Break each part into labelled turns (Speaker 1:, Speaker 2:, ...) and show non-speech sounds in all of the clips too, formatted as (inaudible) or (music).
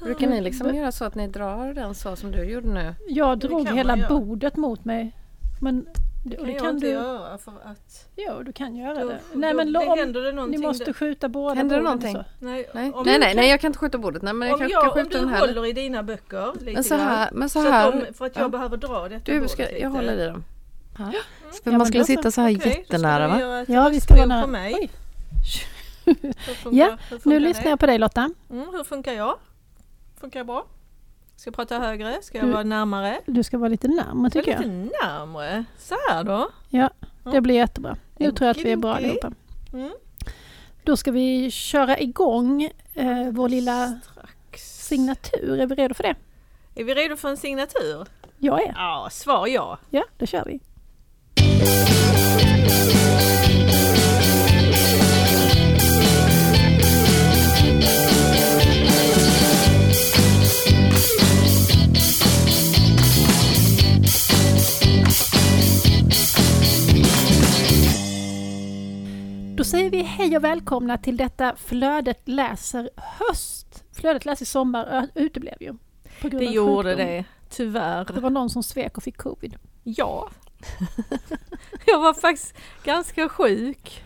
Speaker 1: Brukar ni liksom göra så att ni drar den så som du gjorde nu?
Speaker 2: Jag drog hela bordet mot mig. Men det,
Speaker 3: kan
Speaker 2: det
Speaker 3: jag
Speaker 2: kan
Speaker 3: inte
Speaker 2: du.
Speaker 3: göra för att...
Speaker 2: Ja, du kan göra
Speaker 3: Då,
Speaker 2: det.
Speaker 3: då,
Speaker 2: Nej, men
Speaker 3: det
Speaker 2: om,
Speaker 3: det
Speaker 2: ni måste
Speaker 3: där.
Speaker 2: skjuta båda
Speaker 1: Händer det
Speaker 2: borden
Speaker 1: någonting?
Speaker 2: så.
Speaker 3: Nej,
Speaker 1: Nej,
Speaker 3: om
Speaker 1: nej, nej, jag kan inte skjuta bordet. Nej, men jag
Speaker 3: Om,
Speaker 1: kan,
Speaker 3: jag,
Speaker 1: kan
Speaker 3: om
Speaker 1: skjuta
Speaker 3: du
Speaker 1: den här.
Speaker 3: håller i dina böcker lite
Speaker 1: Men så här, men så
Speaker 3: Så
Speaker 1: här.
Speaker 3: att de, för att jag
Speaker 1: ja.
Speaker 3: behöver dra detta
Speaker 1: Du,
Speaker 3: bordet
Speaker 1: ska,
Speaker 3: lite.
Speaker 1: jag håller i dem. Här. För
Speaker 2: Ja,
Speaker 1: man skulle
Speaker 2: då så.
Speaker 1: sitta så här jättenära
Speaker 3: då
Speaker 1: va?
Speaker 2: Ja, vi ska vara nära.
Speaker 3: på mig.
Speaker 2: Oj, (laughs)
Speaker 3: funkar,
Speaker 2: Ja, nu
Speaker 3: det?
Speaker 2: lyssnar jag på dig Lotta.
Speaker 3: Mm, hur funkar jag? Funkar jag bra? Ska jag prata högre? Ska jag
Speaker 2: Du-
Speaker 3: vara närmare?
Speaker 2: Du ska vara lite närmare tycker jag.
Speaker 3: lite närmare. Så här då.
Speaker 2: Ja, det blir jättebra. Nu tror jag att vi är bra allihopa.
Speaker 3: Mm.
Speaker 2: Då ska vi köra igång eh, vår lilla
Speaker 3: Strax.
Speaker 2: signatur. Är vi redo för det?
Speaker 3: Är vi redo för en signatur?
Speaker 2: Jag är.
Speaker 3: Ja, svar ja.
Speaker 2: Ja, då kör vi. Då säger vi hej och välkomna till detta Flödet läser höst. Flödet läser sommar uteblev ju. På grund
Speaker 3: Det
Speaker 2: av
Speaker 3: gjorde
Speaker 2: sjukdom.
Speaker 3: det.
Speaker 2: Det
Speaker 3: Tyvärr.
Speaker 2: var någon som svek och fick covid.
Speaker 3: Ja. (laughs) jag var faktiskt ganska sjuk.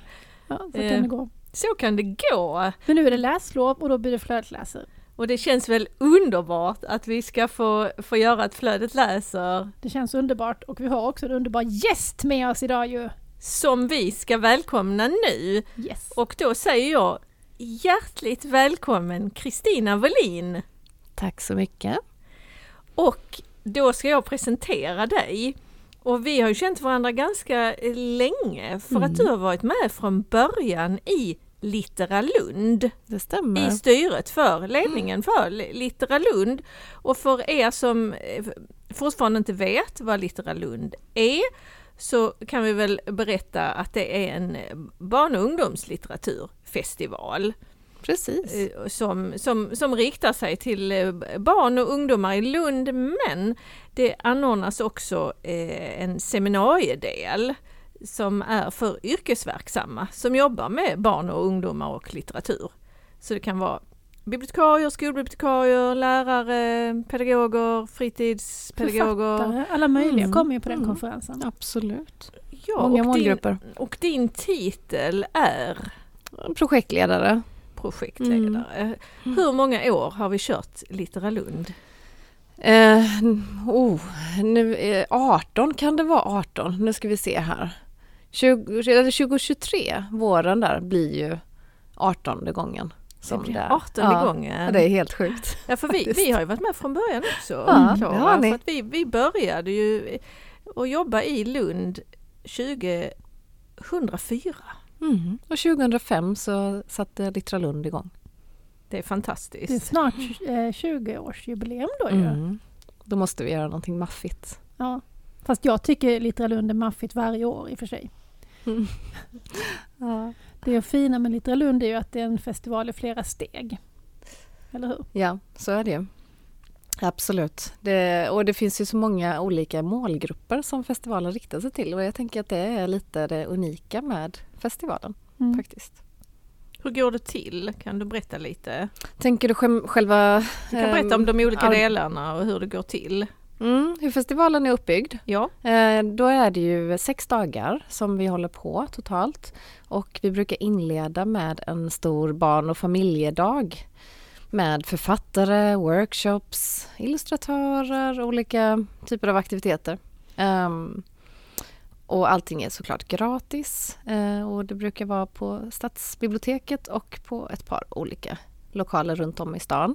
Speaker 2: Ja, så
Speaker 3: Eh.
Speaker 2: kan det gå.
Speaker 3: Så kan det gå.
Speaker 2: Men nu är det läslov och då blir det Flödet läser.
Speaker 3: Och det känns väl underbart att vi ska få, få göra ett Flödet läser
Speaker 2: Det känns underbart och vi har också en underbar gäst med oss idag ju.
Speaker 3: Som vi ska välkomna nu.
Speaker 2: Yes.
Speaker 3: Och då säger jag hjärtligt välkommen Kristina Wallin.
Speaker 1: Tack så mycket.
Speaker 3: Och då ska jag presentera dig. Och vi har ju känt varandra ganska eh, länge för att du har varit med från början i Littera Lund.
Speaker 1: Det stämmer.
Speaker 3: i styret för ledningen för Li- Littera Lund. Och för er som eh, fortfarande inte vet vad Littera Lund är så kan vi väl berätta att det är en barn och ungdomslitteraturfestival
Speaker 1: Precis.
Speaker 3: eh, som, som, som riktar sig till eh, barn och ungdomar i Lund men det anordnas också eh, en seminariedel som är för yrkesverksamma som jobbar med barn och ungdomar och litteratur. Så det kan vara bibliotekarier, skolbibliotekarier, lärare, pedagoger, fritidspedagoger.
Speaker 2: Författare, alla möjliga
Speaker 1: Mm.
Speaker 2: kommer ju på den
Speaker 1: Mm.
Speaker 2: konferensen.
Speaker 1: Absolut.
Speaker 3: Ja,
Speaker 1: Många
Speaker 3: och, din,
Speaker 1: målgrupper.
Speaker 3: och din titel är
Speaker 1: Projektledare.
Speaker 3: projektledare. Hur många år har vi kört Littera Lund?
Speaker 1: Eh, oh, nu, eh, 18 kan det vara 18. Nu ska vi se här. 20, eller 2023, våren där, blir ju 18 gången. Som
Speaker 3: blir
Speaker 1: det är.
Speaker 3: 18
Speaker 1: ja.
Speaker 3: gången.
Speaker 1: Ja, det är helt sjukt.
Speaker 3: Ja, för vi, vi har ju varit med från början också.
Speaker 1: Ja,
Speaker 3: Klara,
Speaker 1: det har ni.
Speaker 3: För att vi, vi började ju att jobba i Lund 2004.
Speaker 1: Mm. Och 2005 så satte Littra Lund igång.
Speaker 3: Det är fantastiskt.
Speaker 2: Det är snart eh, 20-årsjubileum då ju.
Speaker 1: Mm. Då måste vi göra någonting maffigt.
Speaker 2: Ja. Fast jag tycker Littera är maffigt varje år i och för sig. (laughs)
Speaker 1: Ja.
Speaker 2: Det fina med Littera Lund är ju att det är en festival i flera steg. Eller hur?
Speaker 1: ja, så är det. Absolut. Det, och det finns ju så många olika målgrupper som festivalen riktar sig till och jag tänker att det är lite det unika med festivalen
Speaker 2: Mm.
Speaker 1: faktiskt.
Speaker 3: Hur går det till? Kan du berätta lite?
Speaker 1: Tänker du själva...
Speaker 3: Du kan berätta om de olika delarna och hur det går till.
Speaker 1: Mm, hur festivalen är uppbyggd.
Speaker 3: Ja,
Speaker 1: Eh, då är det ju sex dagar som vi håller på totalt. Och vi brukar inleda med en stor barn och familjedag. Med författare, workshops, illustratörer, olika typer av aktiviteter. Ehm, och allting är såklart gratis. eh, och det brukar vara på Stadsbiblioteket och på ett par olika lokaler runt om i stan.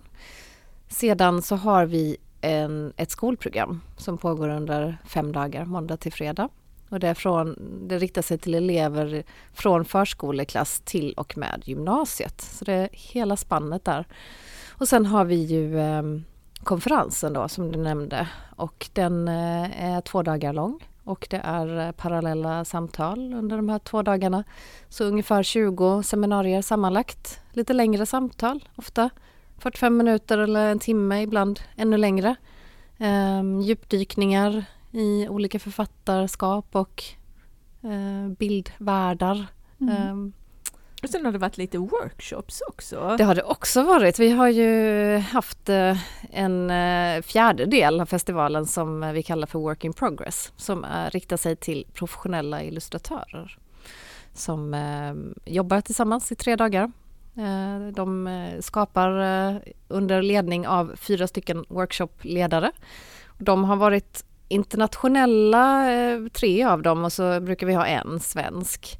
Speaker 1: Sedan så har vi en, ett skolprogram som pågår under fem dagar, måndag till fredag. Och det, är från, det riktar sig till elever från förskoleklass till och med gymnasiet. Så det är hela spannet där. Och sen har vi ju eh, konferensen då som du nämnde och den eh, är två dagar lång och det är eh, parallella samtal under de här två dagarna. Så ungefär 20 seminarier sammanlagt. Lite längre samtal ofta. 45 minuter eller en timme, ibland ännu längre. Ehm, djupdykningar i olika författarskap och eh, bildvärldar.
Speaker 2: Mm.
Speaker 1: Ehm,
Speaker 3: Och sen har det varit lite workshops också.
Speaker 1: Det har det också varit. Vi har ju haft eh, en eh, fjärde del av festivalen som vi kallar för Work in Progress som riktar sig till professionella illustratörer som jobbar tillsammans i tre dagar. Eh, de eh, skapar eh, under ledning av fyra stycken workshopledare. De har varit internationella, tre av dem och så brukar vi ha en svensk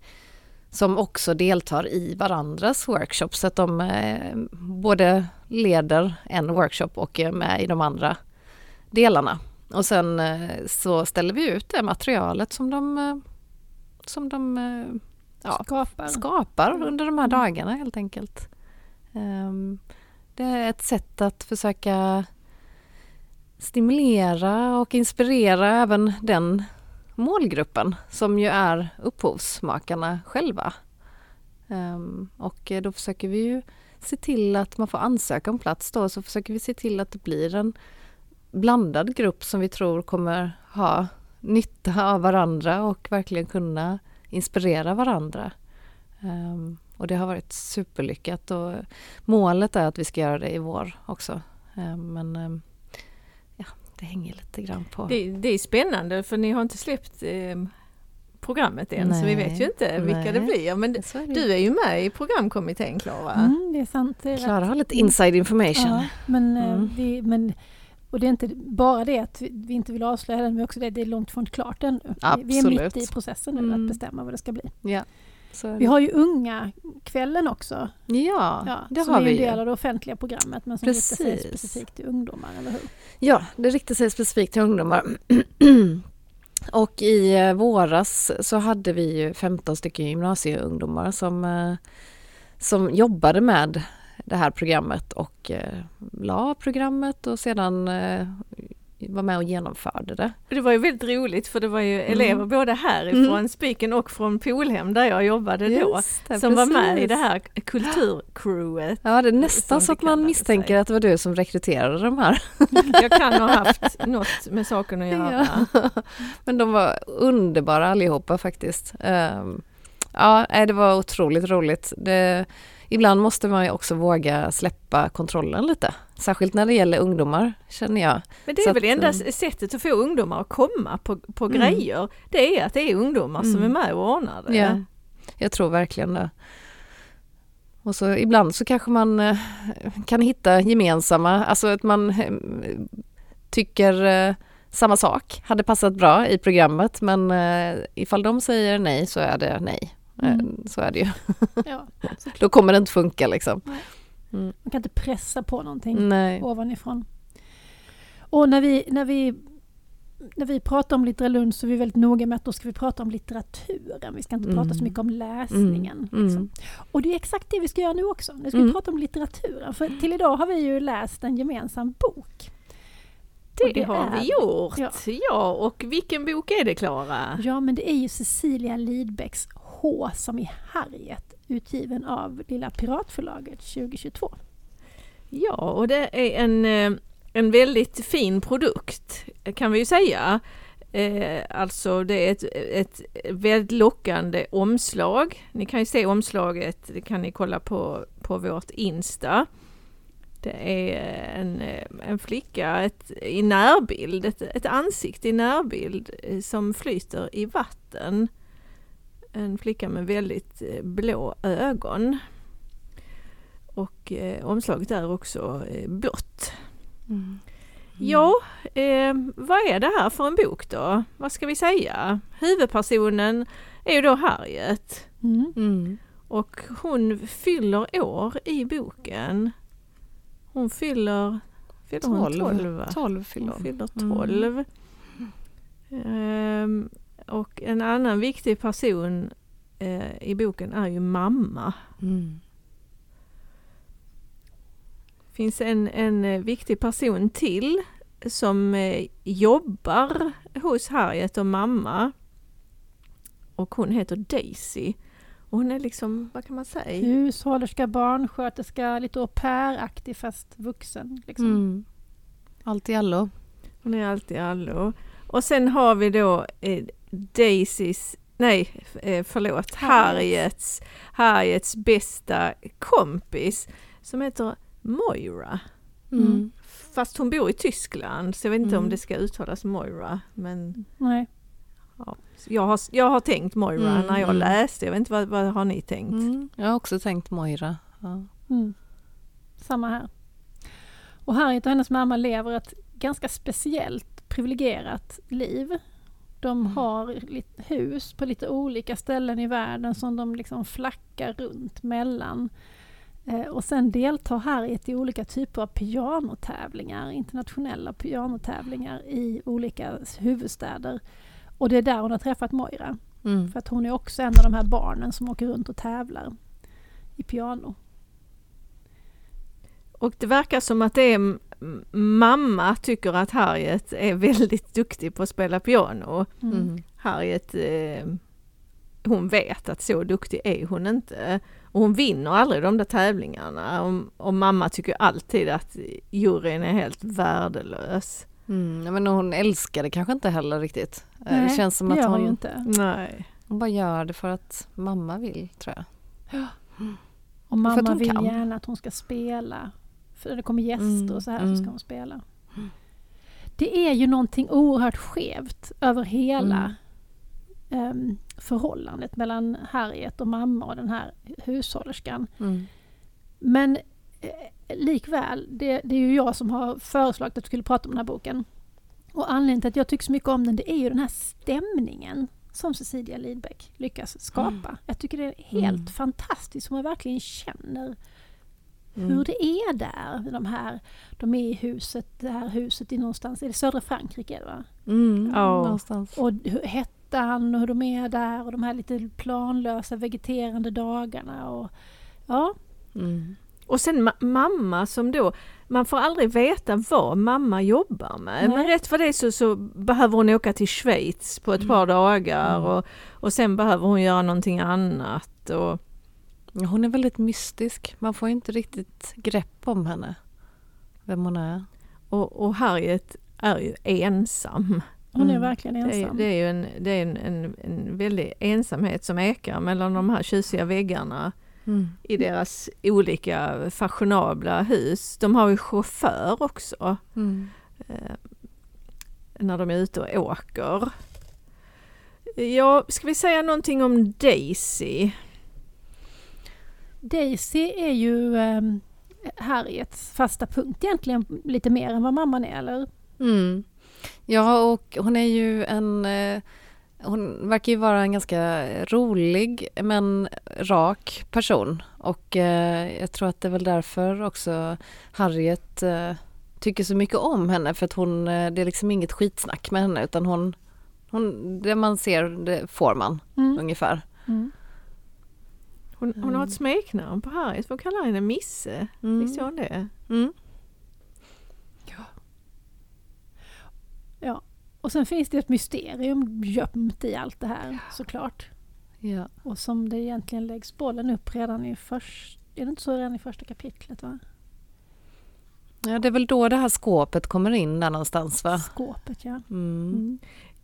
Speaker 1: som också deltar i varandras workshops så att de både leder en workshop och är med i de andra delarna. Och sen så ställer vi ut det materialet som de, som de
Speaker 2: ja, skapar.
Speaker 1: skapar under de här dagarna helt enkelt. Ehm, det är ett sätt att försöka stimulera och inspirera även den målgruppen som ju är upphovsmakarna själva. Um, och då försöker vi ju se till att man får ansöka om plats då, så försöker vi se till att det blir en blandad grupp som vi tror kommer ha nytta av varandra och verkligen kunna inspirera varandra. Um, och det har varit superlyckat och målet är att vi ska göra det i vår också. Um, men det hänger lite grann på.
Speaker 3: Det, det är spännande för ni har inte släppt programmet än nej, så vi vet ju inte vilka nej. det blir. Men är du är ju med i programkommittén Klara.
Speaker 2: Mm, det är sant.
Speaker 1: Klara har lite inside information. Ja,
Speaker 2: men, eh, mm. vi, men, och det är inte bara det att vi, inte vill avslöja den men också det att det är långt från klart ännu.
Speaker 1: Absolut.
Speaker 2: Vi är mitt i processen nu mm. att bestämma vad det ska bli.
Speaker 1: Ja.
Speaker 2: Vi har ju unga kvällen också.
Speaker 1: Ja, ja det har vi
Speaker 2: Som är en del av det offentliga programmet men som Precis. riktar sig specifikt till ungdomar, eller hur?
Speaker 1: Ja, det riktar sig specifikt till ungdomar. (clears throat) Och i eh, våras så hade vi ju 15 stycken gymnasieungdomar som, eh, som jobbade med det här programmet och eh, la programmet och sedan var med och genomförde det.
Speaker 3: Det var ju väldigt roligt för det var ju mm. elever både härifrån mm. Spiken och från Polhem där jag jobbade Just då det, som precis. var med i det här kulturcrewet.
Speaker 1: Ja det är nästan så att man misstänker sig. att det var du som rekryterade de här. (laughs)
Speaker 3: Jag kan ha haft något med saken att göra.
Speaker 1: Ja. (laughs) Men de var underbara allihopa faktiskt. Um, ja det var otroligt roligt. Det, ibland måste man ju också våga släppa kontrollen lite. Särskilt när det gäller ungdomar känner jag.
Speaker 3: Men det är Så väl att, enda um, sättet att få ungdomar att komma på, på mm. grejer. Det är att det är ungdomar mm. som är med och ordnar det.
Speaker 1: Ja, jag tror verkligen det. Och så ibland så kanske man eh, kan hitta gemensamma, alltså att man eh, tycker eh, samma sak hade passat bra i programmet men ifall de säger nej så är det nej. Mm. Så är det ju. (laughs) Ja, Då kommer det inte funka liksom.
Speaker 2: Mm. Man kan inte pressa på någonting Nej. ovanifrån. Och när vi, när vi när vi pratar om Littera Lund så är vi väldigt noga med att då ska vi prata om litteraturen. Vi ska inte mm. prata så mycket om läsningen. Mm. Liksom. Och det är exakt det vi ska göra nu också. Nu ska vi mm. prata om litteraturen. För till idag har vi ju läst en gemensam bok.
Speaker 3: Det, det har vi gjort! Ja. ja. och vilken bok är det Klara?
Speaker 2: Ja, men det är ju Cecilia Lidbecks H som i Harriet utgiven av Lilla Piratförlaget 2022.
Speaker 3: Ja, och det är en, eh, en väldigt fin produkt kan vi ju säga. Eh, alltså det är ett, ett väldigt lockande omslag. Ni kan ju se omslaget, det kan ni kolla på, på vårt Insta. Det är en, eh, en flicka ett, i närbild, ett, ett ansikte i närbild eh, som flyter i vatten en flicka med väldigt eh, blå ögon. Och eh, omslaget är också eh, blått. Mm. Mm. Ja, eh, vad är det här för en bok då? Vad ska vi säga? Huvudpersonen är ju då Harriet. Mm. mm. Och hon fyller år i boken. Hon fyller, fyller 12, hon 12,
Speaker 1: 12 fyller
Speaker 3: hon. fyller 12. Mm. Och en annan viktig person eh, i boken är ju mamma. Mm. finns en, en eh, viktig person till som eh, jobbar hos Harriet och mamma. Och hon heter Daisy. Och hon är liksom, vad kan man säga?
Speaker 2: Hushållerska, barnsköterska, lite au pair-aktig fast vuxen. Liksom. Mm.
Speaker 1: Allt i allo.
Speaker 3: Hon är allt i allo. Och sen har vi då eh, Daisys nej eh, förlåt, Harriets, Harriets bästa kompis som heter Moira. Mm. Fast hon bor i Tyskland så jag vet inte mm. om det ska uttalas Moira. Men
Speaker 2: nej.
Speaker 3: Ja, jag, har, jag har tänkt Moira mm, när jag mm. läste, jag vet inte vad, vad har ni tänkt? Mm,
Speaker 1: jag har också tänkt Moira. Ja. Mm.
Speaker 2: Samma här. Och Harriet och hennes mamma lever ett ganska speciellt privilegierat liv. De mm. har hus på lite olika ställen i världen som de liksom flackar runt mellan. Eh, och sen deltar Harriet i olika typer av pianotävlingar, internationella pianotävlingar i olika huvudstäder. Och det är där hon har träffat Moira. Mm. För att hon är också en av de här barnen som åker runt och tävlar i piano.
Speaker 3: Och det verkar som att det är mamma tycker att Harriet är väldigt duktig på att spela piano. Mm. mm. Harriet, eh, hon vet att så duktig är hon inte. Och hon vinner aldrig de där tävlingarna. Och, och mamma tycker alltid att juryn är helt värdelös.
Speaker 1: Mm, men hon älskar det kanske inte heller riktigt. Eh, Nej, det känns som att hon, hon
Speaker 2: inte.
Speaker 3: Nej.
Speaker 1: hon bara gör det för att mamma vill, tror jag.
Speaker 2: Ja. Och mamma vill kan. gärna att hon ska spela. För det kommer gäster mm, och så här mm. så ska hon spela. Det är ju någonting oerhört skevt över hela um, förhållandet mellan Harriet och mamma och den här hushållerskan. Mm. Men eh, likväl, det, det, är ju jag som har föreslagit att vi skulle prata om den här boken. Och anledningen till att jag tycker så mycket om den, det är ju den här stämningen som Cecilia Lidbeck lyckas skapa. Mm. Jag tycker det är helt mm. fantastiskt, man verkligen känner mm. hur det är där. De här, de är i huset, det här huset i någonstans, är det södra Frankrike? Va?
Speaker 1: Mm, ja. någonstans.
Speaker 2: Och hettan och hur de är där och de här lite planlösa vegeterande dagarna. Och, ja.
Speaker 3: Mm. Och sen ma mamma som då, man får aldrig veta vad mamma jobbar med. Nej. Men rätt för det så, så, behöver hon åka till Schweiz på ett mm. par dagar mm. och, och sen behöver hon göra någonting annat. Och...
Speaker 1: Hon är väldigt mystisk, man får inte riktigt grepp om henne, vem hon är.
Speaker 3: Och, och Harriet är ju ensam.
Speaker 2: Hon är mm. verkligen ensam.
Speaker 3: Det, det, är ju en, det är en, en, en väldig ensamhet som ekar mellan de här tjusiga väggarna mm. i deras olika fashionabla hus. De har ju chaufför också mm. eh, när de är ute och åker. Ja, ska vi säga någonting om Daisy?
Speaker 2: Daisy är ju eh, Harriets fasta punkt egentligen lite mer än vad mamman är, eller?
Speaker 1: Mm. Ja, och hon är ju en eh, hon verkar ju vara en ganska rolig men rak person och eh, jag tror att det är väl därför också Harriet eh, tycker så mycket om henne för att hon, eh, det är liksom inget skitsnack med henne utan hon, hon det man ser det får man mm. ungefär. Mm.
Speaker 3: Hon, hon, har ett smeknamn på Harriet, vad kallar henne Misse? Mm. Visste hon det? Mm.
Speaker 2: Ja. Ja, och sen finns det ett mysterium gömt i allt det här såklart.
Speaker 1: Ja.
Speaker 2: Och som det egentligen läggs bollen upp redan i första, är det inte så redan i första kapitlet va?
Speaker 1: Ja det är väl då det här skåpet kommer in där någonstans va?
Speaker 2: Skåpet ja.
Speaker 1: Mm. Mm.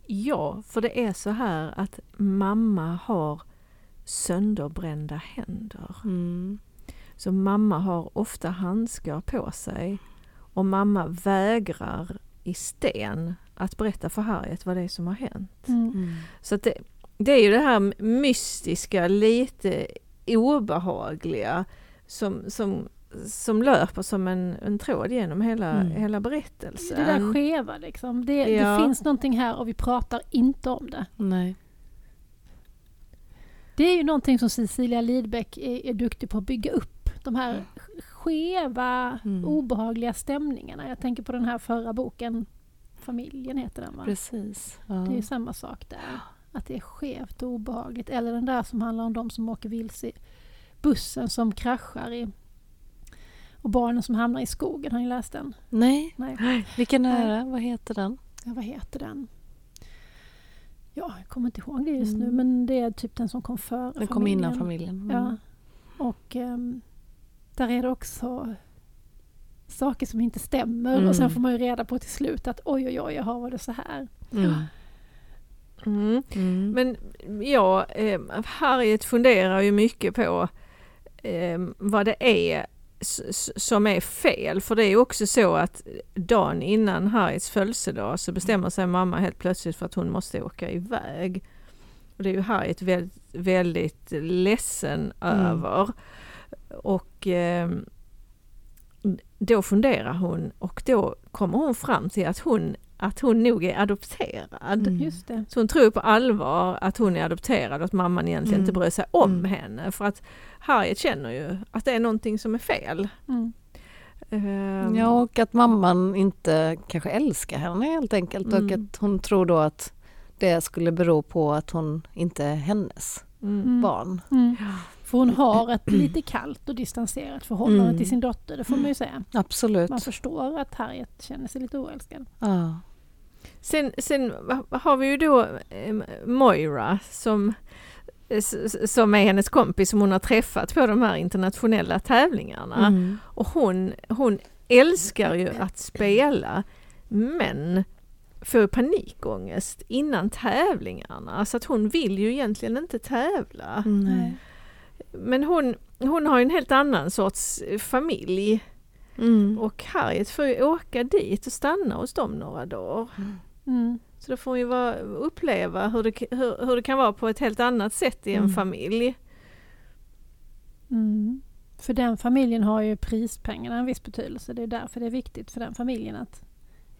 Speaker 3: Ja, för det är så här att mamma har sönderbrända händer.
Speaker 1: Mm.
Speaker 3: Så mamma har ofta handskar på sig och mamma vägrar i sten att berätta för Harriet vad det är som har hänt.
Speaker 2: Mm.
Speaker 3: Så det, det är ju det här mystiska, lite obehagliga som, som, som löper som en, en tråd genom hela, mm. hela berättelsen.
Speaker 2: Det där skeva liksom. Det, ja. det finns någonting här och vi pratar inte om det.
Speaker 1: Nej.
Speaker 2: Det är ju någonting som Cecilia Lidbeck är, är duktig på att bygga upp. De här mm. skeva, mm. obehagliga stämningarna. Jag tänker på den här förra boken familjen heter den va?
Speaker 1: Precis.
Speaker 2: Ja. Det är samma sak där. Att det är skevt och obehagligt. Eller den där som handlar om de som åker vilse bussen som kraschar i och barnen som hamnar i skogen. Har ni läst den?
Speaker 1: Nej. Nej. Vilken är det? Vad heter den?
Speaker 2: Ja, vad heter den? Ja, jag kommer inte ihåg det just mm. nu men det är typ den som kom före
Speaker 1: Den kom innan familjen.
Speaker 2: Mm. Ja. Och um, där är det också saker som inte stämmer mm. och sen mm. får man ju reda på till slut att oj oj oj, jaha var det så här.
Speaker 1: Mm.
Speaker 3: Mm. Mm. Men ja, eh, Harriet funderar ju mycket på eh, vad det är som är fel. För det är också så att dagen innan Harriets födelsedag så bestämmer sig mamma helt plötsligt för att hon måste åka iväg. Och det är ju Harriet väldigt, väldigt ledsen mm. över. Och eh, då funderar hon och då kommer hon fram till att hon, att hon nog är adopterad.
Speaker 2: Mm.
Speaker 3: Så hon tror på allvar att hon är adopterad och att mamman egentligen mm. inte bryr sig om mm. henne. För att Harriet känner ju att det är någonting som är fel.
Speaker 1: Mm. Um, ja och att mamman inte kanske älskar henne helt enkelt och mm. att hon tror då att det skulle bero på att hon inte är hennes mm. barn.
Speaker 2: För hon har ett lite kallt och distanserat förhållande mm. till sin dotter, det får man ju säga.
Speaker 1: Absolut.
Speaker 2: Man förstår att Harriet känner sig lite oälskad.
Speaker 1: Ja.
Speaker 3: Sen, sen har vi ju då eh, Moira som, som är hennes kompis som hon har träffat på de här internationella tävlingarna. Mm. Och hon, hon älskar ju att spela men får panikångest innan tävlingarna så att hon vill ju egentligen inte tävla.
Speaker 1: Mm.
Speaker 3: Men hon, hon har en helt annan sorts familj. Mm. Och Harriet får ju åka dit och stanna hos dem några dagar. Mm. Så då får hon ju vara, uppleva hur det, hur, hur det kan vara på ett helt annat sätt i en mm. familj.
Speaker 2: Mm. För den familjen har ju prispengarna en viss betydelse. Det är därför det är viktigt för den familjen att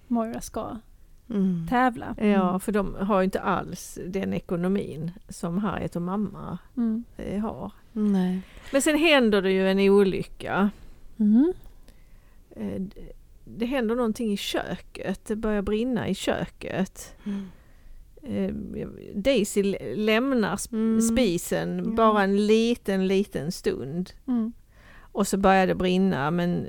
Speaker 2: Moira ska mm. tävla.
Speaker 3: Ja, mm. för de har ju inte alls den ekonomin som Harriet och mamma mm. Eh, har.
Speaker 1: Nej.
Speaker 3: Men sen händer det ju en olycka.
Speaker 2: Mm.
Speaker 3: Eh, det händer någonting i köket, det börjar brinna i köket. Mm. Eh, Daisy lämnar mm. spisen mm. bara en liten, liten stund.
Speaker 2: Mm.
Speaker 3: Och så börjar det brinna men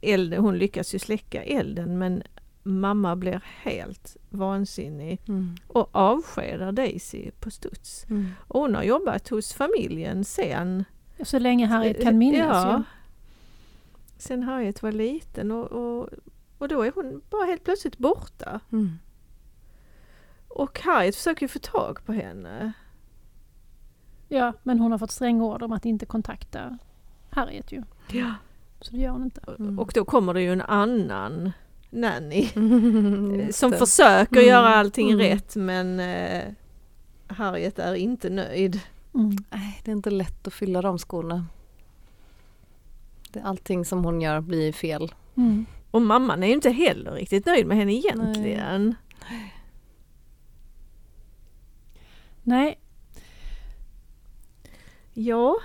Speaker 3: elden, hon lyckas ju släcka elden men mamma blir helt vansinnig mm. och avskedar Daisy på studs.
Speaker 1: Mm.
Speaker 3: Och hon har jobbat hos familjen sen...
Speaker 2: Så länge Harriet kan minnas
Speaker 3: ja. Ju. Sen Harriet var liten och, och, och då är hon bara helt plötsligt borta.
Speaker 1: Mm.
Speaker 3: Och Harriet försöker få tag på henne.
Speaker 2: Ja, men hon har fått stränga order om att inte kontakta Harriet ju.
Speaker 3: Ja.
Speaker 2: Så det gör hon inte.
Speaker 3: Mm. Och då kommer det ju en annan nanny mm, (laughs) som försöker mm. göra allting mm. rätt men eh, Harriet är inte nöjd.
Speaker 1: Mm. Nej, det är inte lätt att fylla de skorna. Allting som hon gör blir fel.
Speaker 2: Mm.
Speaker 3: Och mamman är ju inte heller riktigt nöjd med henne egentligen.
Speaker 2: Nej. Nej.
Speaker 3: Ja,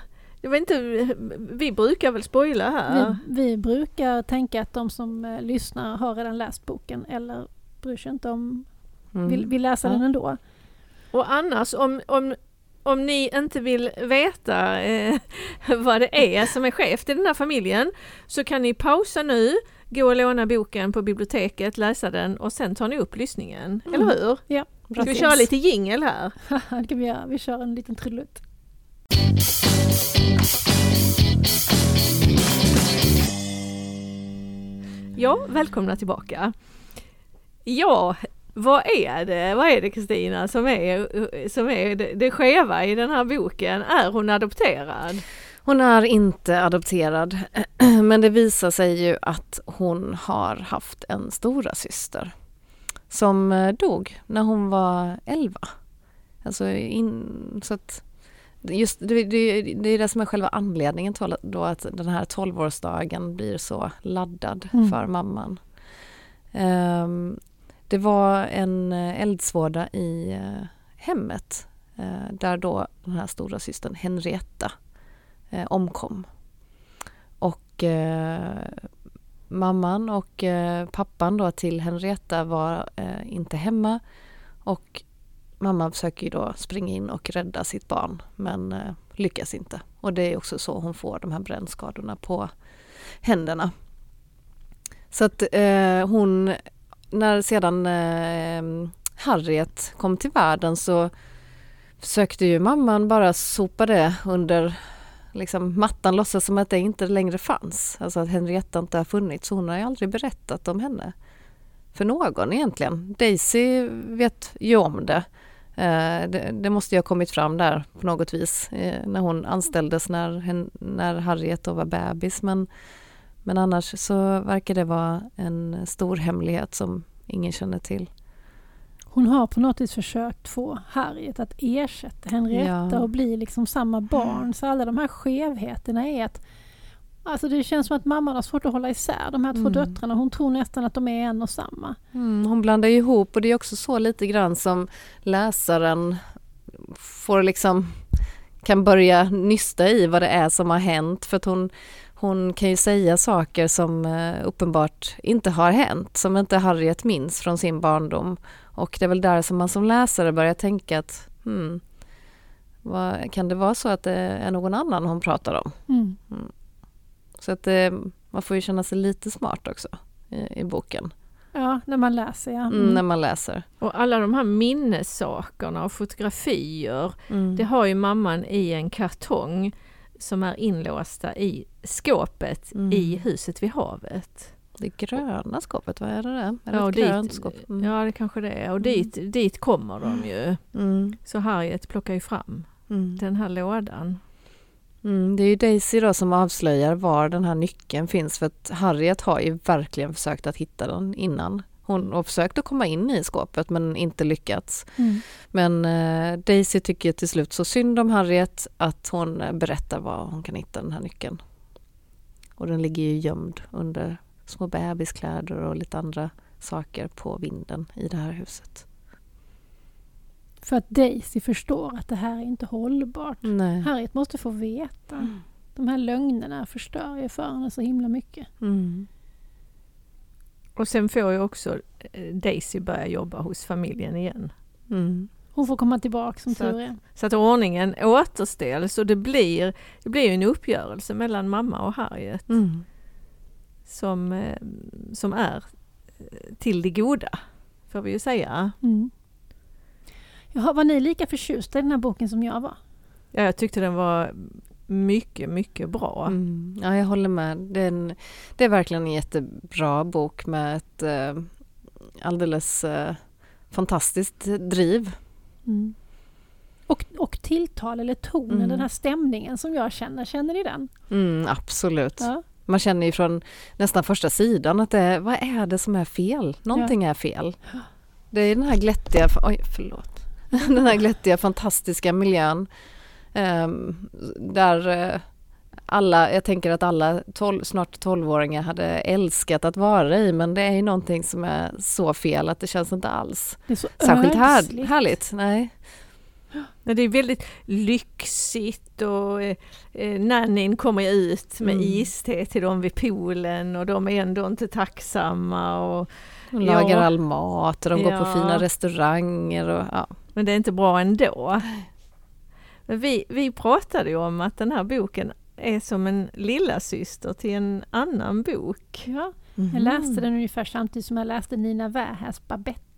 Speaker 3: jag vet inte, vi brukar väl spoila här?
Speaker 2: Vi, vi, brukar tänka att de som eh, lyssnar har redan läst boken eller bryr sig inte om, mm. vill, vill läsa ja. den ändå.
Speaker 3: Och annars om, om, om ni inte vill veta eh, vad det är som är chef till den här familjen så kan ni pausa nu, gå och låna boken på biblioteket, läsa den och sen tar ni upp lyssningen. Mm. Eller hur?
Speaker 2: Ja.
Speaker 3: Ska vi köra lite jingel här? (laughs)
Speaker 2: det kan vi göra. Vi kör en liten trudelutt.
Speaker 3: Ja, välkomna tillbaka. Ja, vad är det, vad är det Kristina som är, som är det, det skeva i den här boken? Är hon adopterad?
Speaker 1: Hon är inte adopterad, (clears throat) men det visar sig ju att hon har haft en stora syster som eh, dog när hon var 11. Alltså in, så att just det, det, det är det som är själva anledningen till då att den här 12-årsdagen blir så laddad mm. för mamman. Um, det var en eh, eldsvåda i eh, hemmet eh, där då den här stora systern Henrietta omkom. Och mamman och pappan då till Henrietta var inte hemma och mamman försöker ju då springa in och rädda sitt barn men lyckas inte. Och det är också så hon får de här brännskadorna på händerna. Så att eh, hon, när sedan eh, Harriet kom till världen så försökte ju mamman bara sopa det under liksom, mattan, låtsas som att det inte längre fanns. Alltså att Henrietta inte har funnits. Hon har ju aldrig berättat om henne för någon egentligen. Daisy vet ju om det Eh, det, det, måste ju ha kommit fram där på något vis eh, när hon anställdes när, när Harriet då var bebis. Men, men annars så verkar det vara en stor hemlighet som ingen känner till.
Speaker 2: Hon har på något vis försökt få Harriet att ersätta Henrietta ja. och bli liksom samma barn. Så alla de här skevheterna är att Alltså det känns som att mamman har svårt att hålla isär de här två mm. döttrarna. Hon tror nästan att de är en och samma.
Speaker 1: Mm, hon blandar ihop och det är också så lite grann som läsaren får liksom kan börja nysta i vad det är som har hänt för att hon, hon kan ju säga saker som eh, uppenbart inte har hänt, som inte Harriet minns från sin barndom. Och det är väl där som man som läsare börjar tänka att hmm, vad, kan det vara så att det är någon annan hon pratar om? Mm. Mm. Så att eh, man får ju känna sig lite smart också i, i boken.
Speaker 2: Ja, när man läser ja.
Speaker 1: Mm. Mm, när man läser.
Speaker 3: Och alla de här minnessakerna och fotografier, mm. det har ju mamman i en kartong som är inlåsta i skåpet i mm. huset vid havet.
Speaker 1: Det gröna skåpet, vad är det där?
Speaker 3: Är ja, det dit, skåp? Mm. ja, det kanske det är. Och dit, dit kommer de ju. Så Harriet plockar ju fram den här lådan.
Speaker 1: Mm, det är ju Daisy då som avslöjar var den här nyckeln finns för att Harriet har ju verkligen försökt att hitta den innan. Hon har försökt att komma in i skåpet men inte lyckats. Mm. Men eh, Daisy tycker till slut så synd om Harriet att hon eh, berättar var hon kan hitta den här nyckeln. Och den ligger ju gömd under små bebiskläder och lite andra saker på vinden i det här huset.
Speaker 2: För att Daisy förstår att det här är inte hållbart. Nej. Harriet måste få veta. Mm. De här lögnerna förstör ju för henne så himla mycket. Mm.
Speaker 3: Och sen får ju också eh, Daisy börja jobba hos familjen igen.
Speaker 2: Mm. Hon får komma tillbaka som tur är.
Speaker 3: Så att ordningen återställs och det blir, det blir en uppgörelse mellan mamma och Harriet. Mm. Som, eh, som är eh, till det goda, får vi ju säga. Mm.
Speaker 2: Jaha, var ni lika förtjusta i den här boken som jag var?
Speaker 3: Ja, jag tyckte den var mycket, mycket bra.
Speaker 1: Mm. Ja, jag håller med. Det är, en, det är verkligen en jättebra bok med ett eh, alldeles eh, fantastiskt driv. Mm.
Speaker 2: Och, och tilltal eller tonen, mm. den här stämningen som jag känner, känner ni den?
Speaker 1: Mm, absolut. Ja. Man känner ju från nästan första sidan att det är, vad är det som är fel? Någonting ja. är fel. Det är den här glättiga, oj förlåt. (laughs) den här glättiga fantastiska miljön. Um, där uh, alla, jag tänker att alla 12, snart 12-åringar hade älskat att vara i men det är ju någonting som är så fel att det känns inte alls särskilt här, härligt. Nej.
Speaker 3: Det är väldigt lyxigt och eh, eh nannyn kommer ut med mm. iste till dem vid poolen och de är ändå inte tacksamma. Och,
Speaker 1: de lagar ja. all mat och de ja. går på fina restauranger. Och, ja.
Speaker 3: Men det är inte bra ändå. Men vi, vi pratade ju om att den här boken är som en lilla syster till en annan bok.
Speaker 2: Ja, mm. Jag läste den ungefär samtidigt som jag läste Nina Wähäs Babette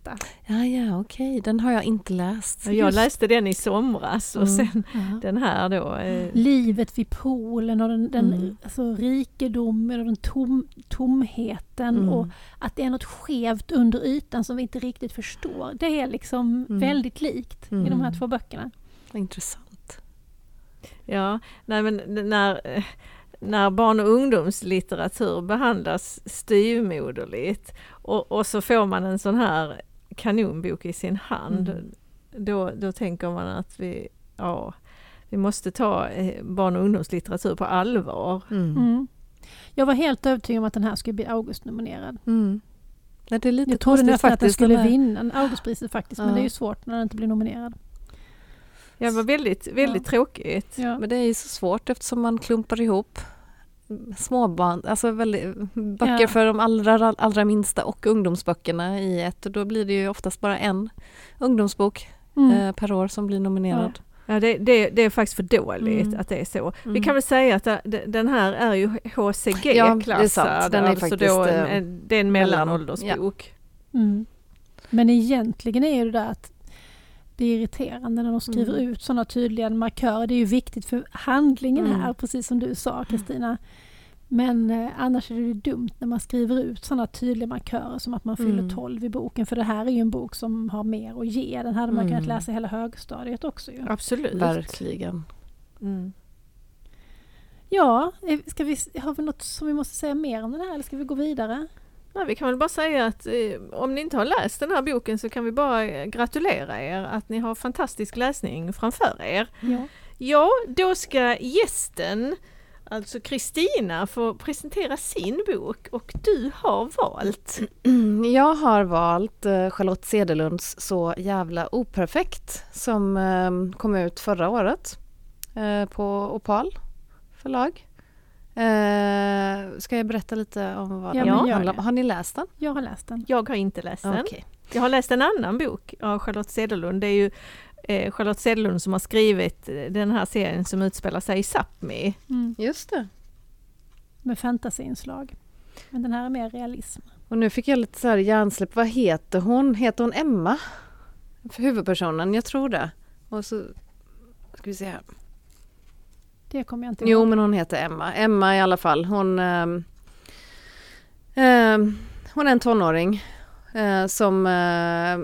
Speaker 1: Ja, ja, okej, okay. den har jag inte läst.
Speaker 3: Jag läste den i somras och mm. sen mm. den här då.
Speaker 2: Eh... Livet vid poolen och den, den mm. alltså, rikedomen och den tom, tomheten mm. och att det är något skevt under ytan som vi inte riktigt förstår. Det är liksom mm. väldigt likt i de här två böckerna.
Speaker 1: Intressant.
Speaker 3: Ja, nej men när när barn och ungdomslitteratur behandlas styvmoderligt och, och så får man en sån här kanonbok i sin hand, mm. då, då tänker man att vi, ja, vi måste ta eh, barn och ungdomslitteratur på allvar.
Speaker 2: Mm. Mm. Jag var helt övertygad om att den här skulle bli Augustnominerad. Mm.
Speaker 1: Nej, det är lite
Speaker 2: jag trodde nästan att den skulle vinna Augustpriset faktiskt, ja. men det är ju svårt när den inte blir nominerad.
Speaker 3: Ja, det var väldigt, väldigt ja. tråkigt.
Speaker 1: Ja. Men det är ju så svårt eftersom man klumpar ihop småbarn, alltså väldigt, böcker ja. för de allra, allra minsta och ungdomsböckerna i ett och då blir det ju oftast bara en ungdomsbok mm. eh, per år som blir nominerad. Ja.
Speaker 3: Ja, det, det, det, är faktiskt för dåligt mm. att det är så. Mm. Vi kan väl säga att den här är ju HCG-klassad. Ja, det är alltså då en, eh, en, det är en mellanåldersbok. Ja.
Speaker 2: Mm. Men egentligen är det där att det är irriterande när de skriver mm. ut sådana tydliga markörer. Det är ju viktigt för handlingen mm. här, precis som du sa Kristina. Men eh, annars är det dumt när man skriver ut sådana tydliga markörer som att man fyller mm. 12 i boken. För det här är ju en bok som har mer att ge. Den hade man mm. kunnat läsa hela högstadiet också. Ju.
Speaker 3: Absolut.
Speaker 1: Verkligen.
Speaker 2: Mm. Ja, ska vi, har vi något som vi måste säga mer om den här eller ska vi gå vidare?
Speaker 3: Nej, vi kan väl bara säga att eh, om ni inte har läst den här boken så kan vi bara gratulera er att ni har fantastisk läsning framför er.
Speaker 2: Ja,
Speaker 3: ja då ska gästen Alltså Kristina får presentera sin bok och du har valt? (clears throat)
Speaker 1: Jag har valt eh, Charlotte Cederlunds Så jävla operfekt som eh, kom ut förra året eh, på Opal förlag. Ska jag berätta lite om vad ja, den handlar om? Har ni läst den?
Speaker 2: Jag har läst den.
Speaker 3: Jag har inte läst den. Okay. Jag har läst en annan bok av Charlotte Cederlund. Det är ju eh, Charlotte Cederlund som har skrivit eh, den här serien som utspelar sig i Sápmi.
Speaker 1: Mm. Just det.
Speaker 2: Med fantasyinslag. Men den här är mer realism.
Speaker 1: Och nu fick jag lite så här hjärnsläpp. Vad heter hon? Heter hon Emma? För huvudpersonen? Jag tror det. Och så ska vi se här.
Speaker 2: Det kommer jag inte ihåg.
Speaker 1: Jo, men hon heter Emma. Emma i alla fall. Hon, eh, eh, hon är en tonåring eh, som eh,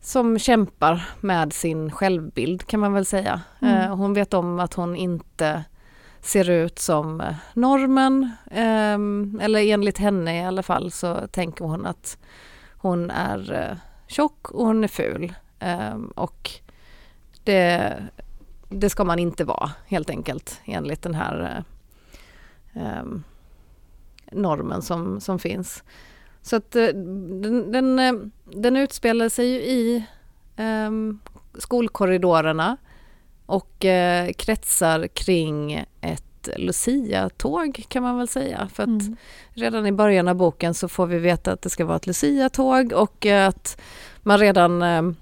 Speaker 1: som kämpar med sin självbild kan man väl säga. Mm. Eh, hon vet om att hon inte ser ut som eh, normen, ehm, eller enligt henne i alla fall så tänker hon att hon är eh, tjock och hon är ful. Ehm, och det, det ska man inte vara helt enkelt enligt den här ehm, normen som, som finns. Så att eh, den, den, eh, den utspelar sig ju i um, skolkorridorerna och uh, kretsar kring ett Lucia-tåg kan man väl säga. För att mm. redan i början av boken så får vi veta att det ska vara ett Lucia-tåg och att man redan uh,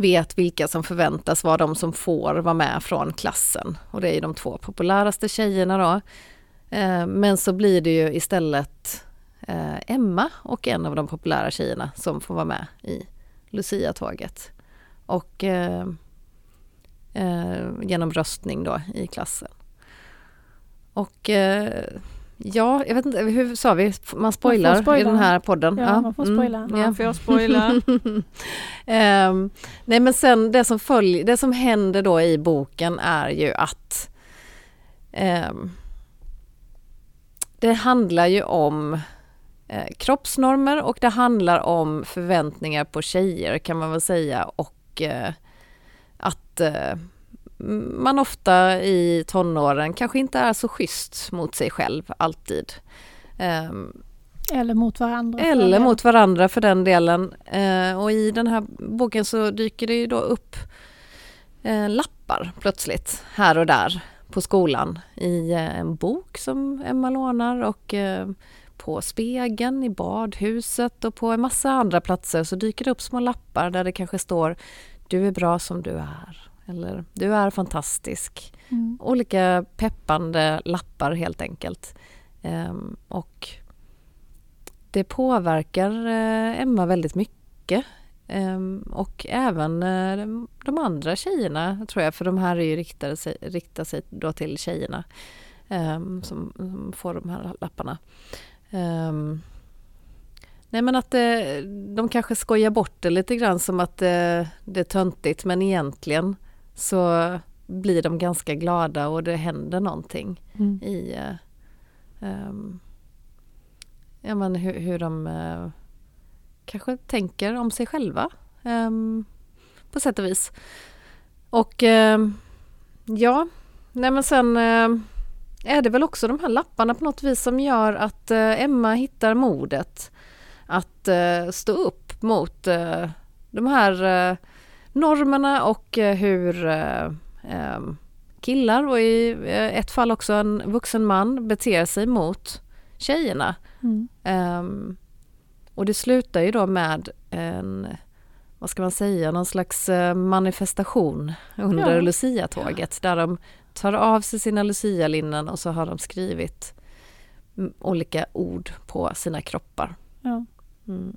Speaker 1: vet vilka som förväntas vara de som får vara med från klassen. Och det är de två populäraste tjejerna då. Eh, men så blir det ju istället eh, Emma och en av de populära tjejerna som får vara med i Lucia-tåget. Och eh, eh genom röstning då i klassen. Och eh, ja, jag vet inte, hur sa vi? Man spoilar, man spoilar. i den här podden.
Speaker 2: Ja, ja. man får spoila.
Speaker 3: Mm, ja. får jag spoila?
Speaker 1: um, (laughs) nej men sen det som följer, det som händer då i boken är ju att um, det handlar ju om eh, kroppsnormer och det handlar om förväntningar på tjejer kan man väl säga och eh, att eh, man ofta i tonåren kanske inte är så schysst mot sig själv alltid.
Speaker 2: Eller mot varandra.
Speaker 1: Eller mot varandra för den delen. Eh, och i den här boken så dyker det ju då upp eh, lappar plötsligt här och där på skolan i eh, en bok som Emma lånar och på spegeln i badhuset och på en massa andra platser så dyker det upp små lappar där det kanske står Du är bra som du är eller Du är fantastisk. Mm. Olika peppande lappar helt enkelt. Um, och det påverkar uh, Emma väldigt mycket. Um, och även uh, de andra tjejerna tror jag, för de här är ju riktade sig, riktar sig då till tjejerna um, som, som, får de här lapparna. Um, nej men att det, de kanske skojar bort det lite grann som att det, det är töntigt men egentligen så blir de ganska glada och det händer någonting mm. i um, ja, men hur, hur de uh, kanske tänker om sig själva um, på sätt och vis. Och uh, ja, nej men sen uh, är det väl också de här lapparna på något vis som gör att eh, Emma hittar modet att eh, stå upp mot eh, de här normerna och hur killar och i ett fall också en vuxen man beter sig mot tjejerna. Mm. Um, och det slutar ju då med en, vad ska man säga, någon slags manifestation under ja. Lucia-tåget där de tar av sig sina lucialinnen och så har de skrivit olika ord på sina kroppar.
Speaker 2: Ja. Mm.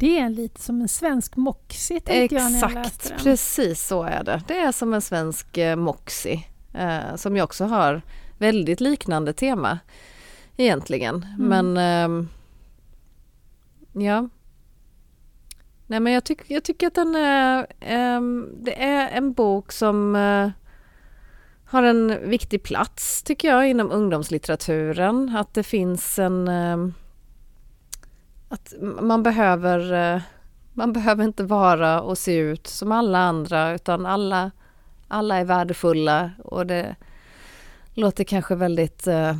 Speaker 2: Det är lite som en svensk Moxie tänkte
Speaker 1: Exakt, jag när jag läste den. precis så är det. Det är som en svensk eh, Moxie. eh, som ju också har väldigt liknande tema egentligen. Mm. Men eh, ja. Nej men jag, tyck, jag tycker att den är, eh, det är en bok som eh, har en viktig plats tycker jag inom ungdomslitteraturen. Att det finns en... Att man behöver, eh, man behöver inte vara och se ut som alla andra utan alla, alla är värdefulla och det låter kanske väldigt eh,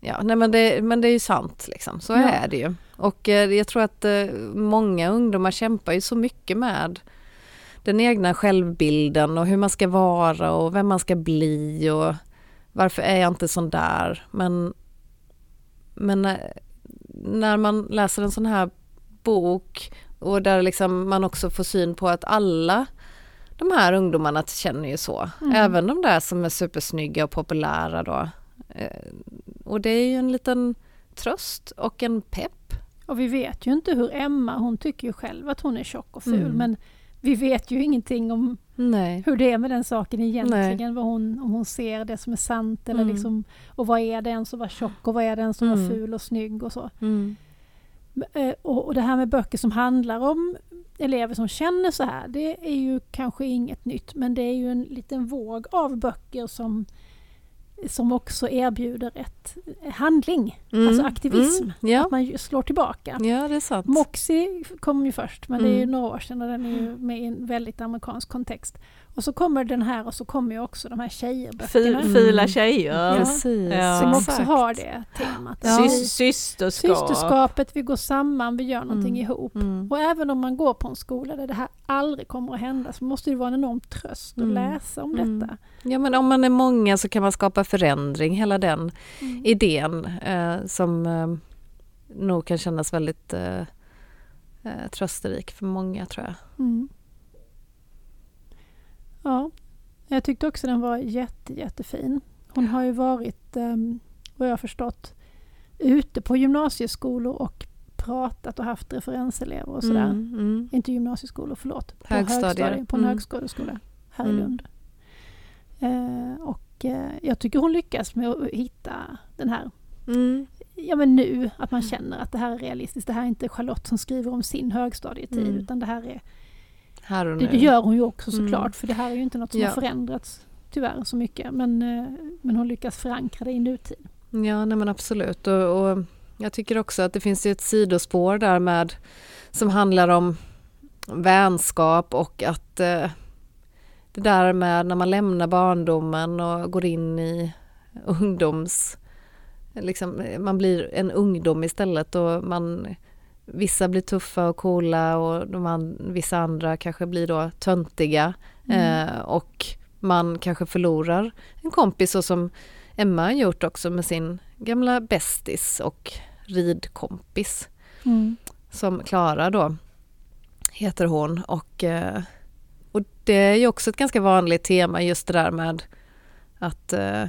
Speaker 1: Ja, nej men det, men det är ju sant liksom, så ja. är det ju. Och eh, jag tror att många ungdomar kämpar ju så mycket med den egna självbilden och hur man ska vara och vem man ska bli och varför är jag inte sån där. Men, men när man läser en sån här bok och där liksom man också får syn på att alla de här ungdomarna känner ju så. Mm. Även de där som är supersnygga och populära då. Eh, och det är ju en liten tröst och en pepp.
Speaker 2: Och vi vet ju inte hur Emma, hon tycker ju själv att hon är tjock och ful mm. men vi vet ju ingenting om Nej. hur det är med den saken egentligen. Vad hon, om hon ser det som är sant eller mm. liksom, och vad är den som var tjock och vad är den som mm. var ful och snygg och så. Mm. Eh, och, och det här med böcker som handlar om elever som känner så här, det är ju kanske inget nytt men det är ju en liten våg av böcker som som också erbjuder ett handling, mm. alltså aktivism. Mm. Ja. Att man slår tillbaka.
Speaker 1: Ja, det är sant.
Speaker 2: Moxie kom ju först, men mm. det är ju mm. några år sedan och den är ju med i en väldigt amerikansk kontext. Och så kommer den här och så kommer ju också de här tjejböckerna.
Speaker 3: Fula mm. tjejer.
Speaker 2: Ja. Precis. Ja. Som också har det temat.
Speaker 3: Ja. Systerskap.
Speaker 2: Systerskapet, vi går samman, vi gör någonting mm. ihop. Mm. Och även om man går på en skola där det här aldrig kommer att hända så måste det vara en enorm tröst att mm. läsa om mm. detta.
Speaker 1: Ja men om man är många så kan man skapa förändring, hela den mm. idén eh, som eh, nog kan kännas väldigt eh, eh trösterik för många tror jag.
Speaker 2: Ja, jag tyckte också den var jätte, jättefin. Hon har ju varit, um, vad jag har förstått, ute på gymnasieskolor och pratat och haft referenselever och sådär. Mm, mm. Inte gymnasieskolor, förlåt. På högstadier. På en mm. högskoleskola här i mm. Lund. Uh, och uh, jag tycker hon lyckas med att hitta den här mm. Ja men nu, att man känner att det här är realistiskt. Det här är inte Charlotte som skriver om sin högstadietid mm. utan det här är här och nu. Det gör hon ju också mm. såklart, mm. för det här är ju inte något som ja. har förändrats tyvärr så mycket. Men, eh, men hon lyckas förankra det i nutid.
Speaker 1: Ja, nej men absolut. Och, och jag tycker också att det finns ett sidospår där med som handlar om vänskap och att eh, det där med när man lämnar barndomen och går in i ungdoms... Liksom, man blir en ungdom istället och man Vissa blir tuffa och coola och de an, vissa andra kanske blir då töntiga mm. eh, och man kanske förlorar en kompis så som Emma har gjort också med sin gamla bästis och ridkompis. Mm. Som Klara då heter hon och, eh, och det är ju också ett ganska vanligt tema just det där med att eh,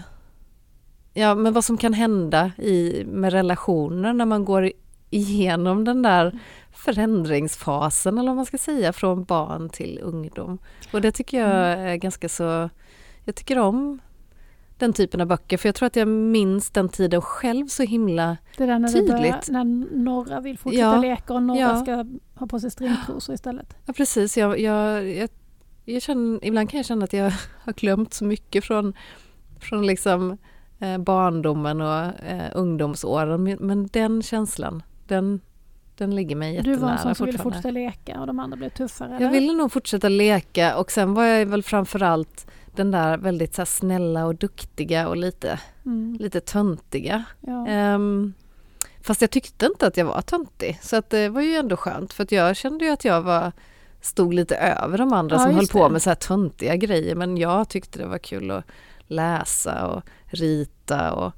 Speaker 1: Ja men vad som kan hända i, med relationer när man går igenom den där förändringsfasen eller vad man ska säga från barn till ungdom. Och det tycker jag mm. är ganska så, jag tycker om den typen av böcker för jag tror att jag minns den tiden själv så himla
Speaker 2: det där när
Speaker 1: tydligt.
Speaker 2: Börjar, när några vill fortsätta ja, leka och några ja. ska ha på sig stringtrosor istället.
Speaker 1: Ja precis, jag, jag, jag, jag känner, ibland kan jag känna att jag (laughs) har glömt så mycket från, från liksom eh, barndomen och eh, ungdomsåren men den känslan den, den ligger mig jättenära
Speaker 2: Du var en sån som ville fortsätta leka och de andra blev tuffare? Eller?
Speaker 1: Jag ville nog fortsätta leka och sen var jag väl framförallt den där väldigt så snälla och duktiga och lite, mm. lite töntiga. Ja. Um, fast jag tyckte inte att jag var töntig så att det var ju ändå skönt för att jag kände ju att jag var stod lite över de andra ja, som höll på med så här töntiga grejer men jag tyckte det var kul att läsa och rita och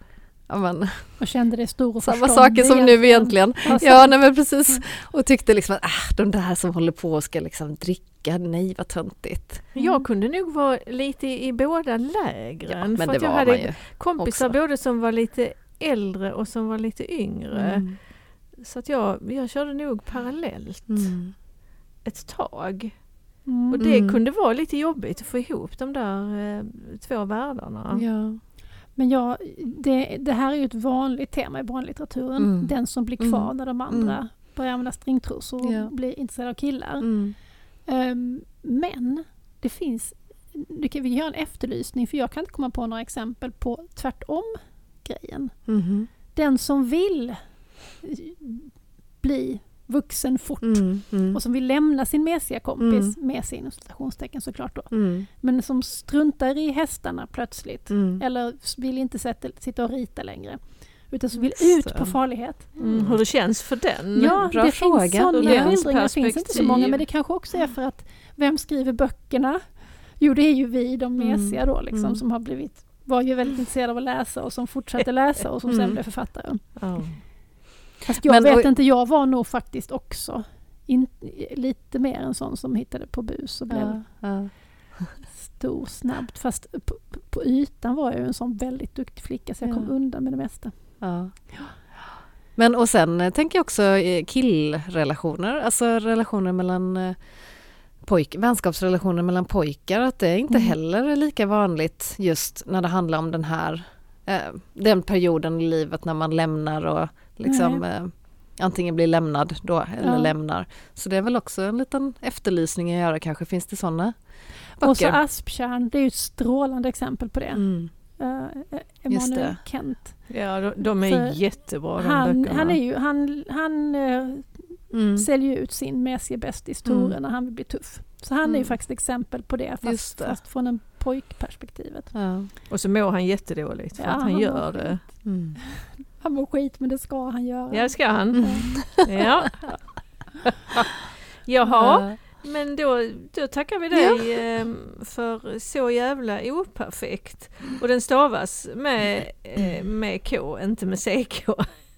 Speaker 1: ja, men,
Speaker 2: och kände dig stor och
Speaker 1: Samma saker som nu egentligen. Ja, nej men precis. Mm. Och tyckte liksom att äh, de där som håller på och ska liksom dricka, nej vad töntigt.
Speaker 3: Mm. Jag kunde nog vara lite i, båda lägren. Ja, för jag hade kompisar också. både som var lite äldre och som var lite yngre. Mm. Så att jag, jag körde nog parallellt mm. ett tag. Och det mm. kunde vara lite jobbigt att få ihop de där eh, två världarna.
Speaker 2: Ja. Men ja, det, det, här är ju ett vanligt tema i barnlitteraturen. Mm. Den som blir kvar mm. när de andra mm. börjar använda stringtrosor och ja. blir intresserade av killar. Um, men det finns, du kan, vi göra en efterlysning för jag kan inte komma på några exempel på tvärtom grejen. Mm. Den som vill bli vuxen fort mm, mm. och som vill lämna sin mesiga kompis, mm. med sin citationstecken såklart då, mm. men som struntar i hästarna plötsligt mm. eller vill inte sätta, sitta och rita längre utan som vill ut på farlighet.
Speaker 3: Mm. Hur det känns för den?
Speaker 2: Ja, Bra det fråga. finns sådana skildringar, finns inte så många men det kanske också är för att vem skriver böckerna? Jo, det är ju vi, de mesiga då liksom, som har blivit var ju väldigt intresserade av att läsa och som fortsatte läsa och som sen blev författare. Oh. Fast jag Men, vet och, inte, jag var nog faktiskt också in, lite mer en sån som hittade på bus och blev ja, stor snabbt. Fast på, på, ytan var jag en sån väldigt duktig flicka så jag ja. kom undan med det mesta.
Speaker 1: Men och sen eh, tänker jag också eh, killrelationer, alltså relationer mellan eh, pojk, vänskapsrelationer mellan pojkar, att det inte mm. heller är lika vanligt just när det handlar om den här eh, den perioden i livet när man lämnar och liksom eh, antingen blir lämnad då eller ja. lämnar. Så det är väl också en liten efterlysning att göra kanske, finns det sådana
Speaker 2: böcker? Och så Asptjärn, det är ju ett strålande exempel på det. Mm. Uh, Emanuel Kent.
Speaker 3: Ja, de, de är För jättebra de
Speaker 2: han, böckerna. Han, är ju, han, han uh, mm. säljer ut sin mesiga bästis Tore mm. när han vill bli tuff. Så han mm. är ju mm. faktiskt exempel på det fast, det. fast från en pojkperspektivet. Ja.
Speaker 3: Och så mår han jättedåligt för ja, att han, han gör det. Mm.
Speaker 2: Han mår skit men det ska han göra.
Speaker 3: Ja det ska han. ja. (laughs) (laughs) Jaha, men då, då tackar vi dig ja. Ehm, för så jävla operfekt. Och den stavas med, eh, med K, inte med CK.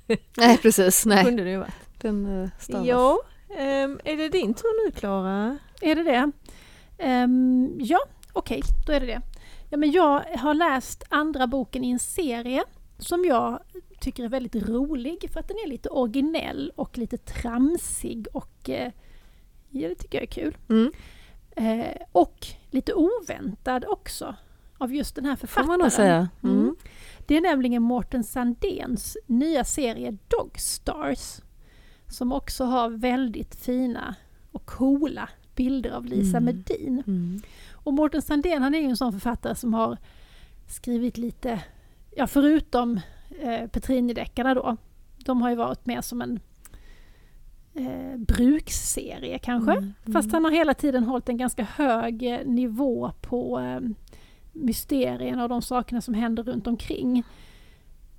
Speaker 3: (laughs)
Speaker 1: Nej precis, nej.
Speaker 3: Kunde det varit.
Speaker 1: Den eh, stavas.
Speaker 3: Ja, ehm, är det din tur nu Klara?
Speaker 2: Är det det? Um, ja, okej, okay, då är det det. Ja, men jag har läst andra boken i en serie som jag tycker är väldigt rolig för att den är lite originell och lite tramsig och eh, ja, det tycker jag är kul. Mm. Eh, och lite oväntad också av just den här författaren. Får man säga. Mm. Mm. Det är nämligen Mårten Sandéns nya serie Dog Stars som också har väldigt fina och coola bilder av Lisa mm. Medin. Mm. Och Mårten Sandén han är ju en sån författare som har skrivit lite, ja förutom eh, Petrini-deckarna då, de har ju varit mer som en eh, bruksserie kanske. Mm, mm. Fast han har hela tiden hållit en ganska hög eh, nivå på eh, mysterierna och de sakerna som händer runt omkring.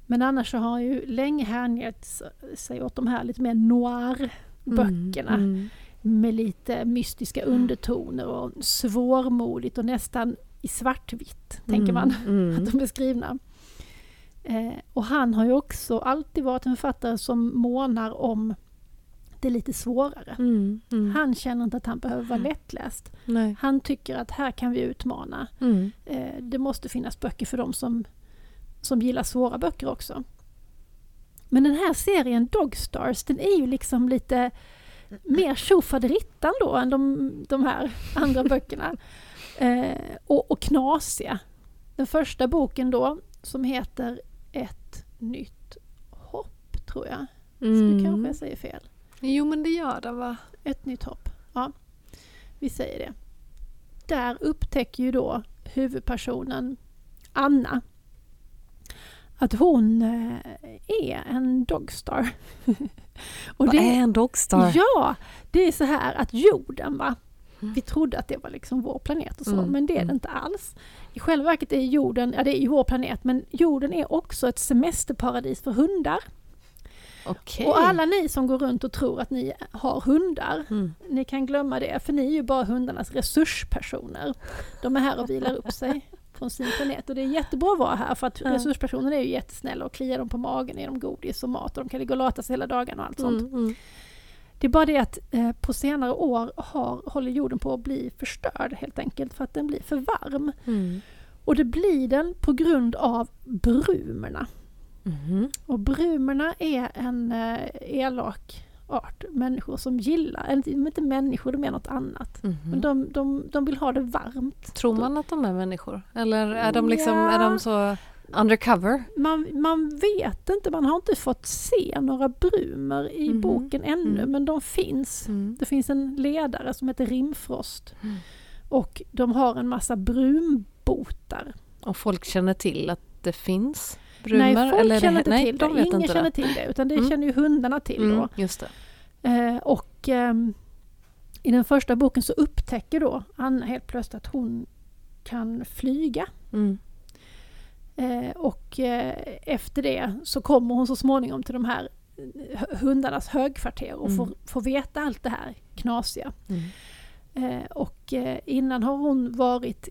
Speaker 2: Men annars så har han ju länge hängett sig åt de här lite mer noir-böckerna. Mm, mm med lite mystiska undertoner och svårmodigt och nästan i svartvitt, mm, tänker man mm. (laughs) att de är skrivna. Eh, och han har ju också alltid varit en författare som månar om det lite svårare. Mm, mm. Han känner inte att han behöver vara lättläst. Nej. Han tycker att här kan vi utmana. Mm. Eh, det måste finnas böcker för dem som, som gillar svåra böcker också. Men den här serien Dogstars, den är ju liksom lite mer tjofaderittan då än de, de här andra böckerna. Eh, och, och knasiga. Den första boken då, som heter Ett nytt hopp, tror jag. Mm. Så kanske jag säger fel.
Speaker 1: Jo, men det gör det va?
Speaker 2: Ett nytt hopp. Ja, vi säger det. Där upptäcker ju då huvudpersonen Anna att hon eh, är en dogstar. (laughs)
Speaker 1: Och Vad det, är en dogstar?
Speaker 2: Ja, det är så här att jorden va, vi trodde att det var liksom vår planet och så, mm. men det är det mm. inte alls. I själva verket är jorden, ja det är ju vår planet, men jorden är också ett semesterparadis för hundar. Okay. Och alla ni som går runt och tror att ni har hundar, mm. ni kan glömma det, för ni är ju bara hundarnas resurspersoner. De är här och vilar upp sig från sin planet. Och det är jättebra att vara här för att ja. resurspersonen är ju jättesnälla och kliar dem på magen, ger dem godis och mat och de kan ligga och lata sig hela dagarna och allt sånt. Mm, mm. Det är bara det att eh, på senare år har, håller jorden på att bli förstörd helt enkelt för att den blir för varm. Mm. Och det blir den på grund av brumerna. Mm. Och brumerna är en eh, elak art människor som gillar, eller inte människor, de är något annat. Mm. Men de, de, de vill ha det varmt.
Speaker 1: Tror man att de är människor? Eller är de, liksom, ja. är de så undercover?
Speaker 2: Man, man vet inte, man har inte fått se några brumer i mm boken ännu, mm. men de finns. Mm. Det finns en ledare som heter Rimfrost. Mm. Och de har en massa brunbotar.
Speaker 1: Och folk känner till att det finns? Brumer,
Speaker 2: nej, folk eller känner inte nej, till det. De Ingen känner det. till det, utan det mm. känner ju hundarna till då. Mm,
Speaker 1: just
Speaker 2: det. Eh, och eh, i den första boken så upptäcker då Anna helt plötsligt att hon kan flyga. Mm. Eh, och eh, efter det så kommer hon så småningom till de här eh, hundarnas högkvarter och mm. får, får veta allt det här knasiga. Mm. Eh, och eh, innan har hon varit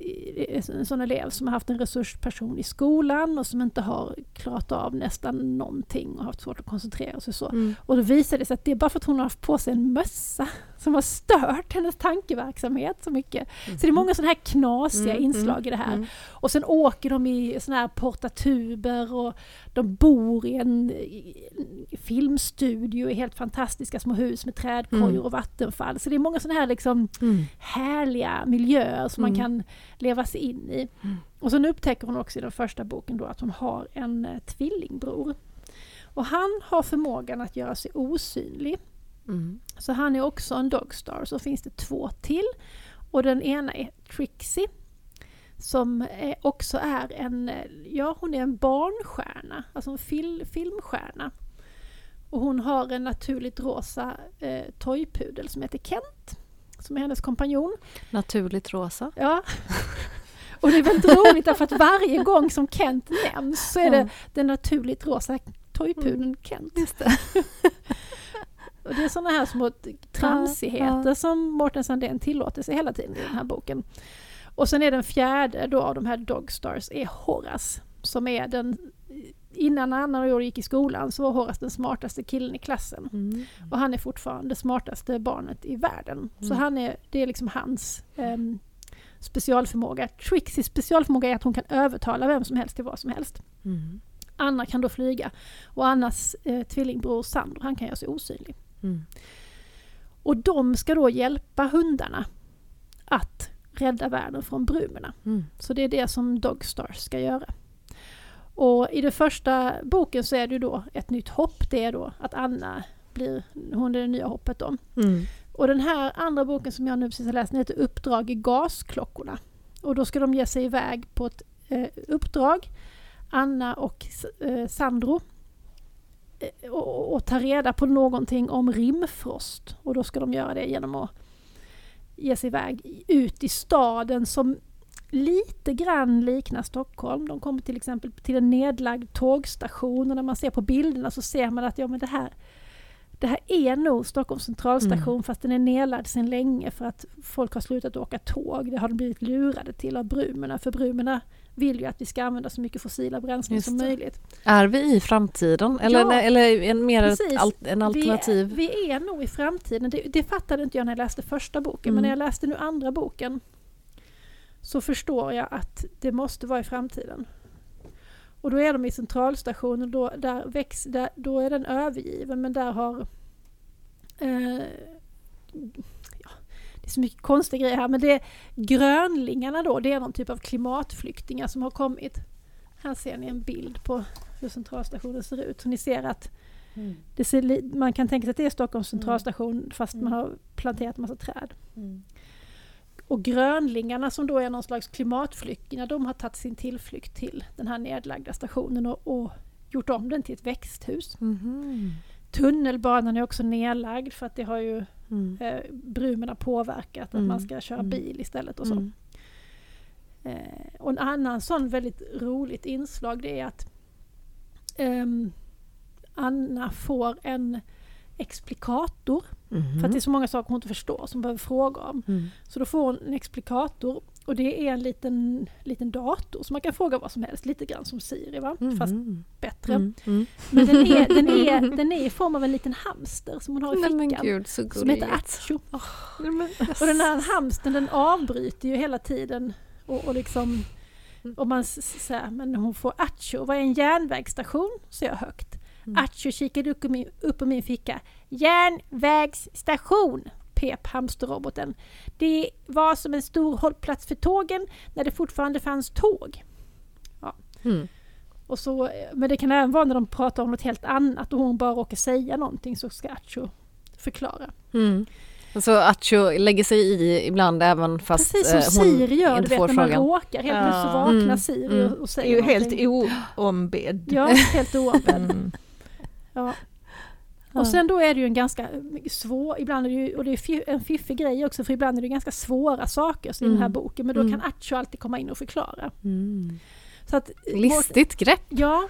Speaker 2: en sån elev som har haft en resursperson i skolan och som inte har klarat av nästan någonting och haft svårt att koncentrera sig. Så. Mm. Och då visade det sig att det är bara för att hon har haft på sig en mössa (laughs) som har stört hennes tankeverksamhet så mycket. Mm. Så det är många sådana här knasiga mm, inslag mm, i det här. Mm. Och sen åker de i såna här portatuber och de bor i en filmstudio i helt fantastiska små hus med trädkojor mm. och vattenfall. Så det är många sådana här liksom härliga miljöer som man kan leva sig in i. Och sen upptäcker hon också i den första boken då att hon har en eh, tvillingbror. Och han har förmågan att göra sig osynlig. Mm. Så han är också en Dogstar. Så finns det två till. Och den ena är Trixie. Som också är en, ja hon är en barnstjärna, alltså en fil, filmstjärna. Och hon har en naturligt rosa eh, toypudel som heter Kent. Som är hennes kompanjon.
Speaker 1: Naturligt rosa.
Speaker 2: Ja. Och det är väldigt roligt därför att varje gång som Kent nämns så är det den naturligt rosa toypudeln mm. Kent. (laughs) Och det är sådana här små tramsigheter ja, som Mårten Sandén tillåter sig hela tiden i den här boken. Och sen är den fjärde då av de här Dogstars är Horace, som är den Innan Anna och jag gick i skolan så var Horace den smartaste killen i klassen. Mm. Och han är fortfarande det smartaste barnet i världen. Mm. Så han är, det är liksom hans um, specialförmåga. Trixie's specialförmåga är att hon kan övertala vem som helst till vad som helst. Mm. Anna kan då flyga och Annas eh, tvillingbror Sandro han kan göra sig osynlig. Mm. Och de ska då hjälpa hundarna att rädda världen från brumerna. Mm. Så det är det som Dogstars ska göra. Och i den första boken så är det då ett nytt hopp. Det är då att Anna blir, hon är det nya hoppet då. Mm. Och den här andra boken som jag nu precis har läst, den heter Uppdrag i gasklockorna. Och då ska de ge sig iväg på ett eh, uppdrag, Anna och eh, Sandro, eh, och, och, ta reda på någonting om rimfrost. Och då ska de göra det genom att ge sig iväg ut i staden som lite grann liknar Stockholm. De kommer till exempel till en nedlagd tågstation och när man ser på bilderna så ser man att ja, men det, här, det här är nog Stockholms centralstation mm. fast den är nedlagd sedan länge för att folk har slutat åka tåg. Det har de blivit lurade till av brumerna för brumerna vill ju att vi ska använda så mycket fossila bränslen som möjligt.
Speaker 1: Är vi i framtiden eller, ja, eller en, mer ett, en alternativ?
Speaker 2: Vi, vi, är nog i framtiden. Det, det fattade inte jag när jag läste första boken mm. men när jag läste nu andra boken så förstår jag att det måste vara i framtiden. Och då är de i centralstationen, då, där väx, där, då är den övergiven men där har eh, är så mycket konstiga grejer här men det är grönlingarna då, det är någon typ av klimatflyktingar som har kommit. Här ser ni en bild på hur centralstationen ser ut. Så ni ser att mm. det ser, man kan tänka sig att det är Stockholms mm. centralstation mm. fast man har planterat massa träd. Mm. Och grönlingarna som då är någon slags klimatflyktingar, de har tagit sin tillflykt till den här nedlagda stationen och, och gjort om den till ett växthus. Mm. Tunnelbanan är också nedlagd för att det har ju mm. eh, brumerna påverkat att mm. man ska köra mm. bil istället och så. Mm. Eh, och en annan sån väldigt roligt inslag det är att eh, Anna får en explikator Mm. För att det är så många saker hon inte förstår som behöver fråga om. Mm. Så då får hon en explikator och det är en liten, liten dator som man kan fråga vad som helst, lite grann som Siri va? Mm. Fast bättre. Mm. Mm. Men den är, den, är, (laughs) den är i form av en liten hamster som hon har i fickan. Nej, Gud, som heter Acho. Oh. Och den här hamstern den avbryter ju hela tiden och, och liksom och man säger, men hon får Acho, vad är en järnvägsstation? Så jag högt. Mm. Acho kikade upp, min, upp i min ficka. Järnvägsstation! Pep hamsterroboten. Det var som en stor hållplats för tågen när det fortfarande fanns tåg. Ja. Mm. Och så, men det kan även vara när de pratar om något helt annat och hon bara råkar säga någonting så ska Acho förklara.
Speaker 1: Mm. Så Acho lägger sig i ibland även fast
Speaker 2: Precis som eh, hon Siri gör, du vet när man råkar. Helt plötsligt så vaknar mm. Siri och, och säger
Speaker 3: Det är ju helt oombedd.
Speaker 2: Ja, helt oombedd. Mm. Ja. Och sen då är det ju en ganska svår, ibland är det ju, och det är en fiffig grej också, för ibland är det ganska svåra saker i mm. den här mm. boken, men då mm. kan Acho alltid komma in och förklara.
Speaker 1: Mm. Så att, Listigt grepp!
Speaker 2: Ja,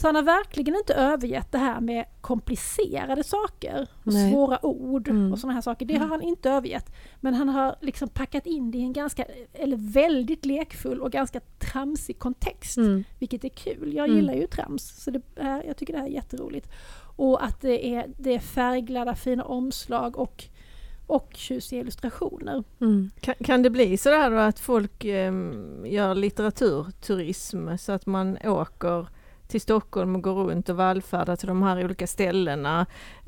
Speaker 2: så han har verkligen inte övergett det här med komplicerade saker och Nej. svåra ord mm. och sådana här saker. Det har han inte övergett. Men han har liksom packat in det i en ganska, eller väldigt lekfull och ganska tramsig kontext. Mm. Vilket är kul. Jag gillar ju trams, så det är, jag tycker det här är jätteroligt. Och att det är, det är färgglada fina omslag och, och tjusiga illustrationer.
Speaker 3: Mm. Kan, kan, det bli sådär då att folk eh, gör litteraturturism så att man åker till Stockholm och går runt och vallfärdar till de här olika ställena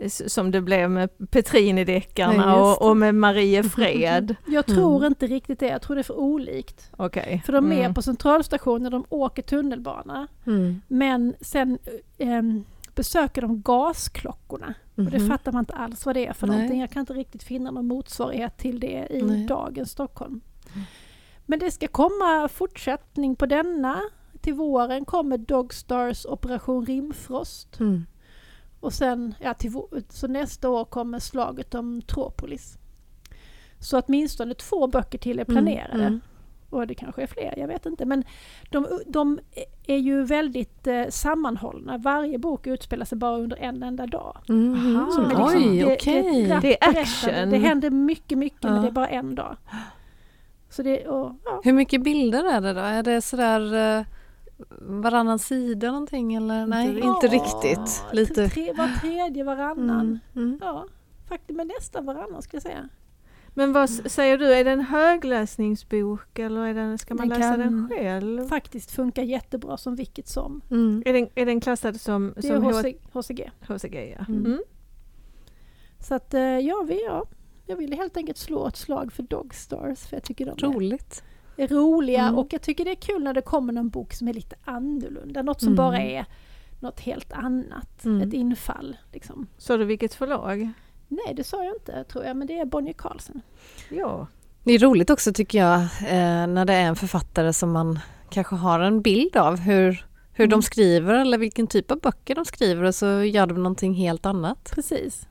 Speaker 3: som det blev med Petrini-deckarna och, och, med Mariefred. (laughs)
Speaker 2: Jag tror mm. inte riktigt det, jag tror det är för olikt.
Speaker 3: Okay.
Speaker 2: För de är mm. på centralstationen, de åker tunnelbana. Mm. Men sen um, besöker de gasklockorna. Mm -hmm. Och det mhm. fattar man inte alls vad det är för Nej. någonting. Jag kan inte riktigt finna någon motsvarighet till det i Nej. dagens Stockholm. Mm. Men det ska komma fortsättning på denna. Till våren kommer Dogstars Operation Rimfrost. Mm. Och sen, ja, till, så nästa år kommer slaget om Tropolis. Så åtminstone två böcker till är mm, planerade. Mm och det kanske är fler, jag vet inte. Men de, de är ju väldigt eh, sammanhållna. Varje bok utspelar sig bara under en enda dag.
Speaker 1: Mm. Aha, liksom, oj, okej. Okay.
Speaker 2: Det, det, är action. Det händer mycket, mycket, ja. men det är bara en dag. Så det, och,
Speaker 1: ja. Hur mycket bilder är det då? Är det sådär eh, varannan sida någonting eller? Nej, ja, inte riktigt.
Speaker 2: Lite. Tre, var tredje, varannan. Mm. Mm. Ja, faktiskt, men nästan varannan skulle jag säga.
Speaker 3: Men vad säger du, är det en högläsningsbok eller är den, ska man den läsa den själv?
Speaker 2: faktiskt funka jättebra som vilket som.
Speaker 3: Mm. Är, den, är den klassad som,
Speaker 2: det som är HCG?
Speaker 3: HCG ja. Mm. Mm.
Speaker 2: Så att eh, ja, vi, ja, jag ville helt enkelt slå ett slag för Dogstars för jag tycker de
Speaker 1: Roligt.
Speaker 2: är, är roliga mm. och jag tycker det är kul när det kommer någon bok som är lite annorlunda, något som mm. bara är något helt annat, mm. ett infall. Liksom.
Speaker 3: Så du vilket förlag?
Speaker 2: Nej, det sa jag inte tror jag, men det är Bonnier Carlsen.
Speaker 3: Ja.
Speaker 1: Det är roligt också tycker jag eh, när det är en författare som man kanske har en bild av hur, hur mm. de skriver eller vilken typ av böcker de skriver och så gör de någonting helt annat.
Speaker 2: Precis.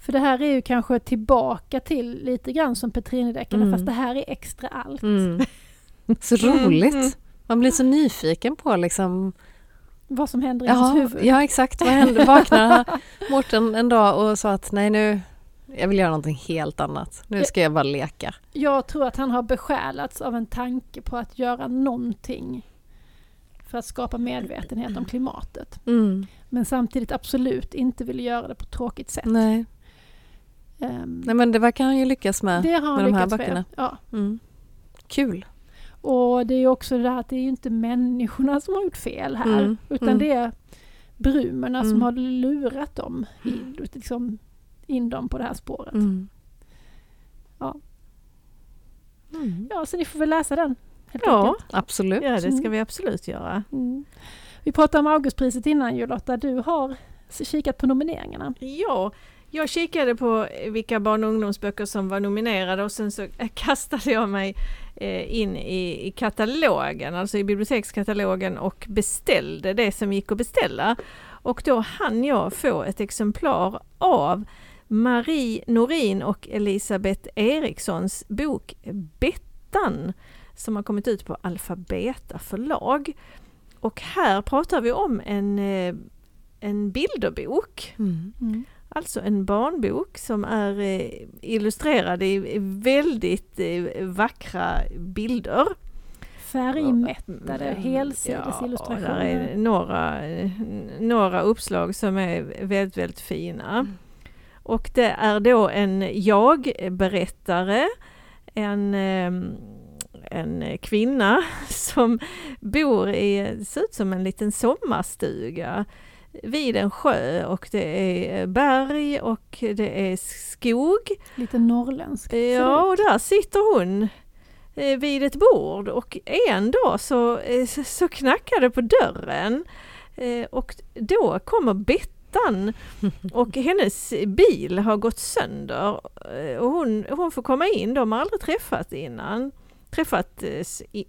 Speaker 2: För det här är ju kanske tillbaka till lite grann som Petrinideckarna mm. fast det här är extra allt. Mm. (laughs)
Speaker 1: Så roligt! Mm. Man blir så nyfiken på liksom
Speaker 2: vad som händer i hans huvud.
Speaker 1: Ja exakt, vad händer? Vaknar (laughs) Mårten en dag och sa att nej nu, jag vill göra någonting helt annat. Nu ska jag bara leka.
Speaker 2: Jag tror att han har besjälats av en tanke på att göra någonting för att skapa medvetenhet om klimatet. Mm. Men samtidigt absolut inte vill göra det på ett tråkigt sätt.
Speaker 1: Nej. Um, nej men det verkar han ju lyckas med, det har med de här böckerna. Med.
Speaker 2: Ja.
Speaker 1: Mm. Kul.
Speaker 2: Och det är också det där att det är ju inte människorna som har gjort fel här, mm. utan mm. det är brumerna som mm. har lurat dem, in, liksom, in dem på det här spåret. Mm. Ja. Mm. ja, så ni får väl läsa den.
Speaker 3: ja, enkelt. absolut. Ja, det ska vi absolut göra.
Speaker 2: Vi pratade om Augustpriset innan ju Lotta, du har kikat på nomineringarna.
Speaker 3: Ja, jag kikade på vilka barn och ungdomsböcker som var nominerade och sen så kastade jag mig eh, in i, i katalogen, alltså i bibliotekskatalogen och beställde det som gick att beställa. Och då hann jag få ett exemplar av Marie Norin och Elisabeth Erikssons bok Bettan som har kommit ut på Alfabeta förlag. Och här pratar vi om en, eh, en bilderbok. Mm. Mm. Alltså en barnbok som är eh, illustrerad i väldigt eh, vackra bilder.
Speaker 2: Färgmättade helsidesillustrationer.
Speaker 3: Ja, det är några, några uppslag som är väldigt, väldigt fina. Mm. Och det är då en jag-berättare, en, ehm, en kvinna (laughs) som bor i, ser ut som en liten sommarstuga vid en sjö och det är berg och det är skog.
Speaker 2: Lite norrländsk.
Speaker 3: Ja, och där sitter hon eh, vid ett bord och en dag så, eh, så knackar det på dörren eh, och då kommer Bettan och (laughs) hennes bil har gått sönder och hon, hon får komma in, de har aldrig träffat innan, träffat,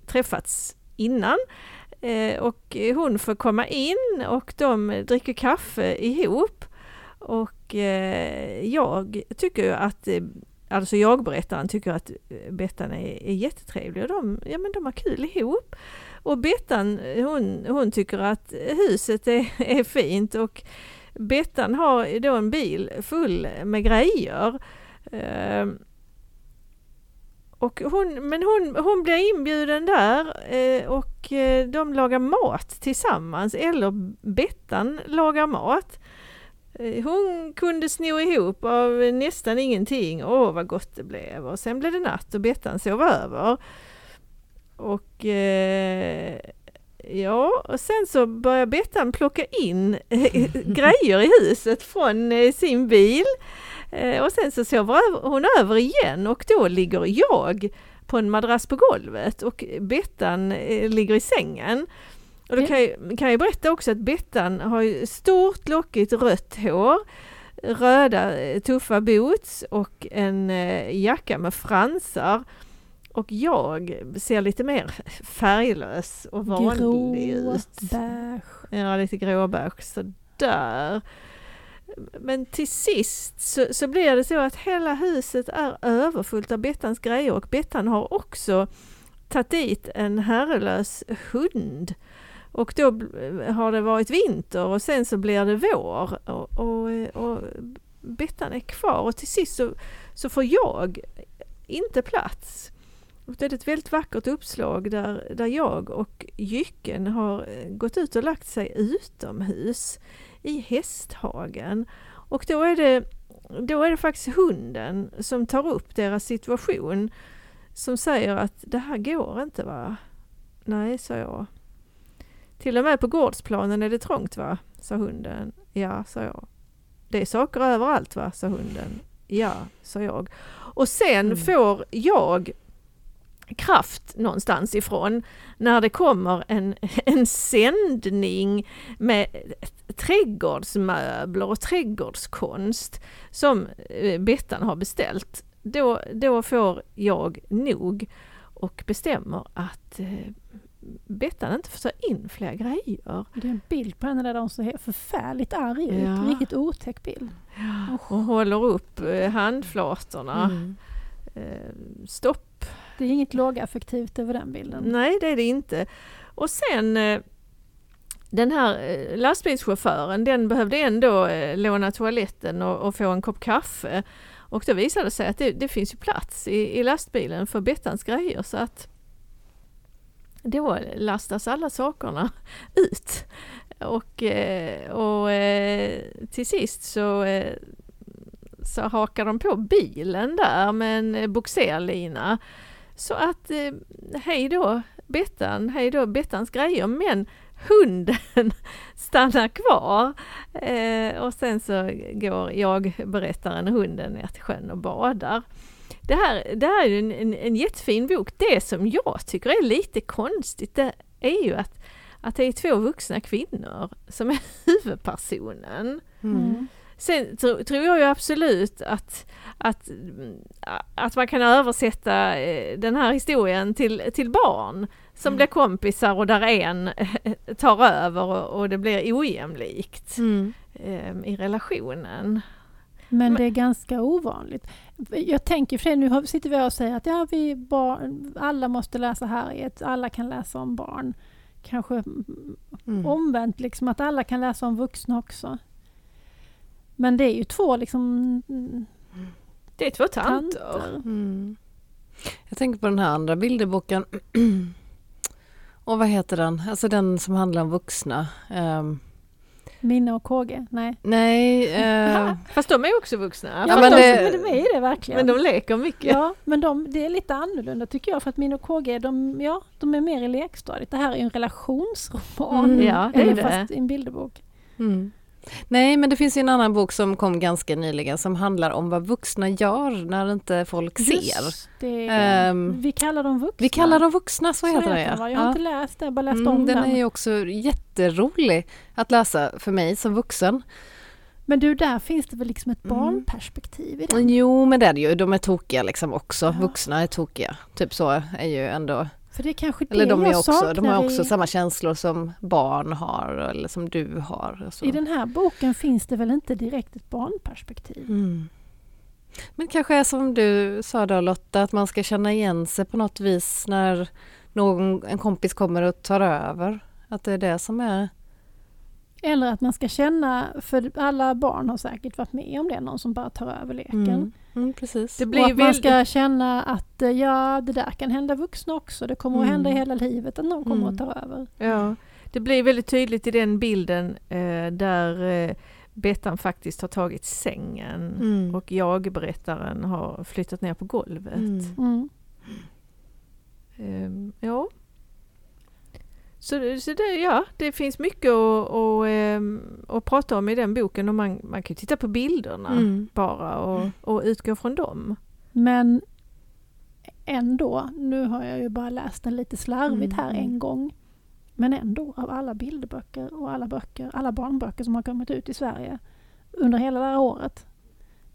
Speaker 3: träffats innan Eh, Eh, och hon får komma in och de dricker kaffe ihop. Och eh, jag tycker ju att, eh, alltså jag berättaren tycker att Bettan är, är jättetrevlig och de, ja, men de har kul ihop. Och Bettan hon, hon tycker att huset är, (laughs) är fint och Bettan har då en bil full med grejer. Och hon, men hon, hon blir inbjuden där eh, och eh, de lagar mat tillsammans, eller Bettan lagar mat. Eh, hon kunde sno ihop av nästan ingenting. Åh vad gott det blev! Och sen blev det natt och Bettan sov över. Och eh, ja, och sen så börjar Bettan plocka in eh, (laughs) grejer i huset från eh, sin bil. Eh, och sen så sover hon över igen och då ligger jag på en madrass på golvet och Bettan eh, ligger i sängen. Och då kan jag, kan jag berätta också att Bettan har stort lockigt rött hår, röda eh, tuffa boots och en jacka med fransar. Och jag ser lite mer färglös och vanlig Grå, ut.
Speaker 2: Beige.
Speaker 3: Ja, lite gråbeige sådär. Men till sist så, så blir det så att hela huset är överfullt av Bettans grejer och Bettan har också tagit dit en herrelös hund. Och då har det varit vinter och sen så blir det vår och, och, och Bettan är kvar och till sist så, så får jag inte plats. Det är ett väldigt vackert uppslag där, där jag och Jycken har gått ut och lagt sig utomhus i hästhagen. Och då är, det, då är det faktiskt hunden som tar upp deras situation. Som säger att det här går inte va? Nej, sa jag. Till och med på gårdsplanen är det trångt va? sa hunden. Ja, sa jag. Det är saker överallt va? sa hunden. Ja, sa jag. Och sen mm. får jag kraft någonstans ifrån när det kommer en, (laughs) en sändning med trädgårdsmöbler och trädgårdskonst som eh, Bettan har beställt. Då, då får jag nog och bestämmer att eh, Bettan inte får ta in fler grejer.
Speaker 2: Det är en bild på henne där hon ser förfärligt arg ut, ja. riktigt otäck bild.
Speaker 3: Ja. Och håller upp eh, handflatorna. Mm. Stopp!
Speaker 2: Det är inget lågaffektivt över den bilden.
Speaker 3: Nej, det är det inte. Och sen eh, den här eh, lastbilschauffören den behövde ändå eh, låna toaletten och, och, få en kopp kaffe. Och då visade det sig att det, det finns ju plats i, i lastbilen för Bettans grejer så att då lastas alla sakerna (laughs) ut. Och, och till sist så, så hakar de på bilen där med en boxerlina. Så att hej då Bettan, hej då Bettans grejer men hunden (laughs) stannar kvar. Eh, och sen så går jag, berättaren och hunden ner till sjön och badar. Det här, det här är en, en, en jättefin bok. Det som jag tycker är lite konstigt det är ju att, att det är två vuxna kvinnor som är (laughs) huvudpersonen. Mm. Sen tro, tror jag ju absolut att, att, att man kan översätta eh, den här historien till, till barn som mm. blir kompisar och där en tar över och, och det blir ojämlikt mm. eh, i relationen.
Speaker 2: Men det är ganska ovanligt. Jag tänker för nu sitter vi och säger att ja, vi barn, alla måste läsa Harriet, alla kan läsa om barn. Kanske mm. omvänt, liksom att alla kan läsa om vuxna också. Men det är ju två liksom...
Speaker 3: Det är två tanter. tanter.
Speaker 1: Mm. Jag tänker på den här andra bilderboken (clears throat) Och vad heter den? Alltså den som handlar om vuxna. Um...
Speaker 2: Minne och KG? Nej.
Speaker 1: Nej. Uh... (laughs)
Speaker 3: Fast de är också vuxna.
Speaker 2: Ja, men, de, det... men de är det verkligen.
Speaker 3: Men de leker mycket.
Speaker 2: Ja, men de, det är lite annorlunda tycker jag för att Minne och KG, de, ja, de är mer i lekstadiet. Det här är en relationsroman.
Speaker 3: Mm, ja, det är det.
Speaker 2: Fast en bilderbok.
Speaker 1: Mm. Nej, men det finns en annan bok som kom ganska nyligen som handlar om vad vuxna gör när inte folk ser.
Speaker 2: Det, um, vi kallar dem vuxna.
Speaker 1: Vi kallar dem vuxna, så, så heter det.
Speaker 2: Ja. Jag har ja. inte läst det, bara läst mm, om
Speaker 1: den. Den är också jätterolig att läsa för mig som vuxen.
Speaker 2: Men du, där finns det väl liksom ett mm. barnperspektiv i den?
Speaker 1: Jo, men det är det ju. De är tokiga liksom också. Ja. Vuxna är tokiga. Typ så är ju ändå
Speaker 2: för det är kanske det
Speaker 1: eller de
Speaker 2: är
Speaker 1: också, De har också i... samma känslor som barn har eller som du har.
Speaker 2: I den här boken finns det väl inte direkt ett barnperspektiv?
Speaker 1: Mm. Men kanske är som du sa då Lotta, att man ska känna igen sig på något vis när någon, en kompis kommer och tar över. Att det är det som är
Speaker 2: eller att man ska känna, för alla barn har säkert varit med om det, någon som bara tar över leken. Mm.
Speaker 1: Mm, precis.
Speaker 2: Det blir och att man ska känna att eh, ja, det där kan hända vuxna också. Det kommer mm. att hända i hela livet att någon kommer att mm. ta över.
Speaker 3: Ja, det blir väldigt tydligt i den bilden eh, där eh, Bettan faktiskt har tagit sängen mm. och jag-berättaren har flyttat ner på golvet. Mm. Um, ja. Så, så det, ja, det finns mycket att, att, ehm, att prata om i den boken och man, man kan titta på bilderna mm. bara och, och utgå från dem.
Speaker 2: Men ändå, nu har jag ju bara läst den lite slarvigt här mm. en gång. Men ändå, av alla bilderböcker och alla böcker, alla barnböcker som har kommit ut i Sverige under hela det här året.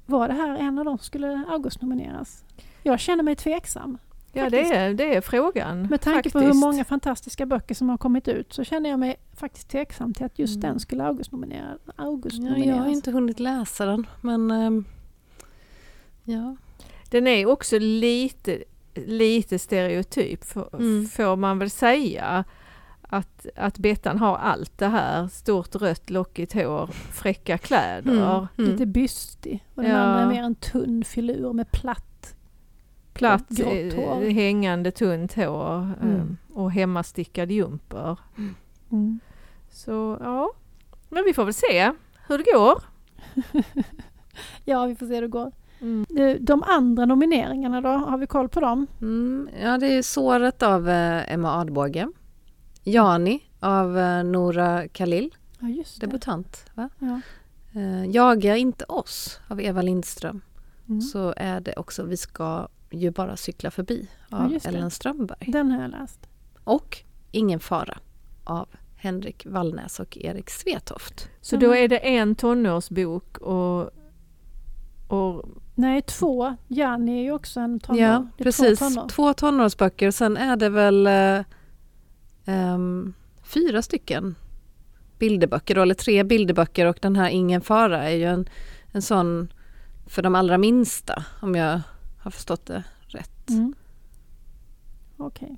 Speaker 2: Var det här en av de som skulle Augustnomineras? Jag känner mig tveksam.
Speaker 3: Ja, det är, det är frågan.
Speaker 2: Med tanke faktiskt. på hur många fantastiska böcker som har kommit ut så känner jag mig faktiskt tveksam till att just mm. den skulle August-nomineras. August
Speaker 1: ja, jag har inte hunnit läsa den, men um, ja.
Speaker 3: Den är också lite, lite stereotyp, för, mm. får man väl säga. Att, att Bettan har allt det här, stort rött lockigt hår, fräcka kläder. Mm.
Speaker 2: Mm. Lite bystig. Och den ja. andra är mer en tunn filur med platt
Speaker 3: platt hängande tunt hår mm. Ehm, och hemmastickad jumper. Mm. mm. Så ja, men vi får väl se hur det går. (laughs)
Speaker 2: ja, vi får se hur det går. Mm. De andra nomineringarna då, har vi koll på dem?
Speaker 1: Mm, ja, det är Såret av eh, Emma Adbåge. Jani av eh, Nora Khalil,
Speaker 2: ja, just
Speaker 1: debutant. Va? Ja. Eh, Jaga inte oss av Eva Lindström. Mm. Så är det också Vi ska ju bara cykla förbi av ja, Ellen Strömberg.
Speaker 2: Den har jag läst.
Speaker 1: Och Ingen fara av Henrik Wallnäs och Erik Svetoft.
Speaker 3: Så då är det en tonårsbok och, och
Speaker 2: Nej, två. Janni är ju också en tonår.
Speaker 1: Ja, precis. Två, tonår. två tonårsböcker. Sen är det väl um, fyra stycken bilderböcker, då, eller tre bilderböcker och den här Ingen fara är ju en, en sån för de allra minsta, om jag har förstått det rätt.
Speaker 2: Mm. Okej. Okay.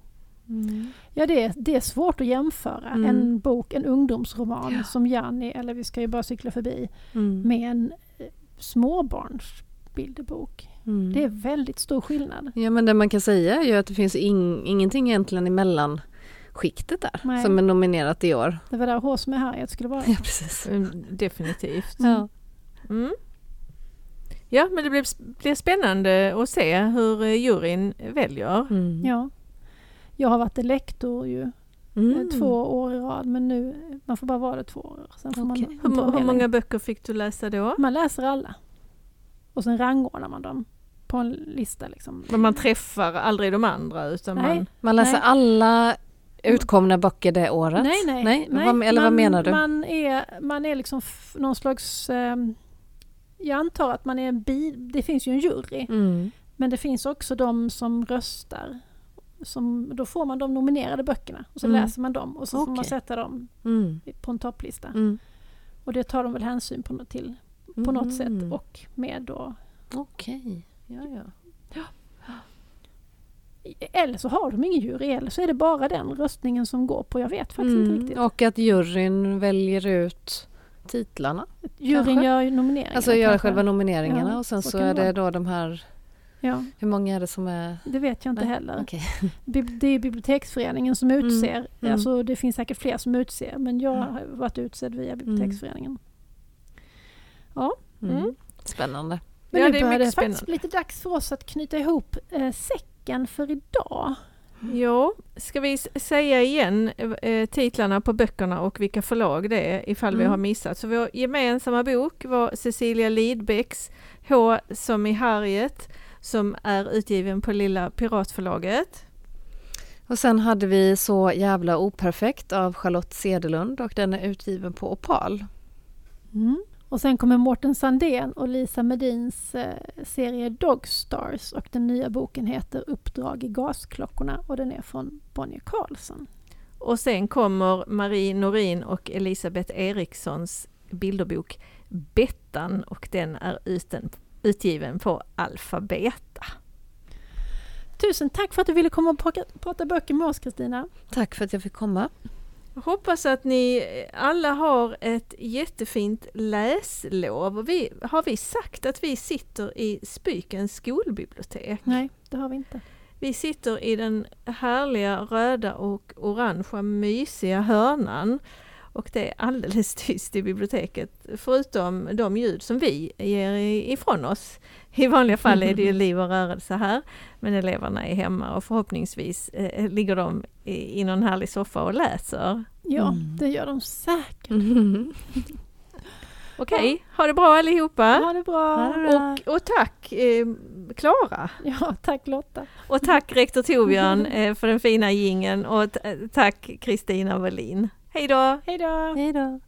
Speaker 2: Mm. Ja, det är, det är svårt att jämföra mm. en bok, en ungdomsroman ja. som Janni, eller Vi ska ju bara cykla förbi, mm. med en eh, småbarnsbilderbok. Mm. Det är väldigt stor skillnad.
Speaker 1: Ja, men det man kan säga är ju att det finns in, ingenting egentligen emellan skiktet där Nej. som är nominerat i år.
Speaker 2: Det var där H som är Harriet skulle vara.
Speaker 1: Ja, precis.
Speaker 3: Mm, definitivt. Ja. Mm. Ja, men det blir, blir spännande att se hur eh, juryn väljer.
Speaker 2: Mm. Ja. Jag har varit lektor ju mm. Eh, två år i rad men nu, man får bara vara det två år. Sen får okay.
Speaker 3: man hur, hur många böcker fick du läsa då?
Speaker 2: Man läser alla. Och sen rangordnar man dem på en lista. Liksom.
Speaker 3: Men man träffar aldrig de andra? Utan
Speaker 1: nej,
Speaker 3: man,
Speaker 1: man läser nej. alla utkomna böcker det året?
Speaker 2: Nej, nej. nej.
Speaker 1: nej. Vad, eller man, vad menar du?
Speaker 2: Man är, man är liksom någon slags um, jag antar att man är en bi, det finns ju en jury, mm. men det finns också de som röstar. Som, då får man de nominerade böckerna och så mm. läser man dem och så okay. får man sätta dem mm. på en topplista. Mm. Och det tar de väl hänsyn på, till på något sätt mm. och med då...
Speaker 1: Okej, okay. ja, ja. ja.
Speaker 2: Eller så har de ingen jury, eller så är det bara den röstningen som går på. Jag vet faktiskt inte mm. riktigt.
Speaker 1: Och att juryn väljer ut titlarna?
Speaker 2: Juryn gör nomineringarna?
Speaker 1: Alltså gör själva nomineringarna ja, och sen så, så är det, då de här Ja. Hur många är det som är...
Speaker 2: Det vet jag inte Nej, heller. Okay. (laughs) Det är biblioteksföreningen som mm, utser. Mm, mm. Alltså det finns säkert fler som utser men jag mm. har varit utsedd via mm. biblioteksföreningen. Ja.
Speaker 1: Mm. Spännande.
Speaker 2: Men ja, nu börjar det faktiskt lite dags för oss att knyta ihop eh, säcken för idag.
Speaker 3: Ja, ska vi säga igen eh, titlarna på böckerna och vilka förlag det är ifall mm. vi har missat. Så vår gemensamma bok var Cecilia Lidbecks H som i Harriet som är utgiven på Lilla Piratförlaget.
Speaker 1: Och sen hade vi Så jävla operfekt av Charlotte Cederlund och den är utgiven på Opal.
Speaker 2: Mm. Och sen kommer Mårten Sandén och Lisa Medins eh, serie Dogstars och den nya boken heter Uppdrag i gasklockorna och den är från Bonnier Carlsson.
Speaker 3: Och sen kommer Marie Norin och Elisabeth Erikssons bilderbok Bettan och den är uten, utgiven på Alfabeta.
Speaker 2: Tusen tack för att du ville komma och prata böcker med oss Kristina.
Speaker 1: Tack för att jag fick komma.
Speaker 3: Hoppas att ni alla har ett jättefint läslov. Vi, har vi sagt att vi sitter i Spykens skolbibliotek?
Speaker 2: Nej, det har vi inte.
Speaker 3: Vi sitter i den härliga röda och orangea mysiga hörnan och det är alldeles tyst i biblioteket förutom de ljud som vi ger ifrån oss. I vanliga fall är det ju (laughs) liv och rörelse här men eleverna är hemma och förhoppningsvis eh, ligger de i, i någon härlig soffa och läser.
Speaker 2: Ja, mm. det gör de säkert. Mm. (laughs)
Speaker 3: Okej, okay. ha det bra allihopa!
Speaker 2: Ha det bra!
Speaker 3: Och, och tack eh, Klara!
Speaker 2: ja, tack Lotta!
Speaker 3: Och tack rektor (laughs) Torbjörn eh, för den fina gingen och tack Kristina Wallin!
Speaker 2: Hej då!
Speaker 1: Hej då!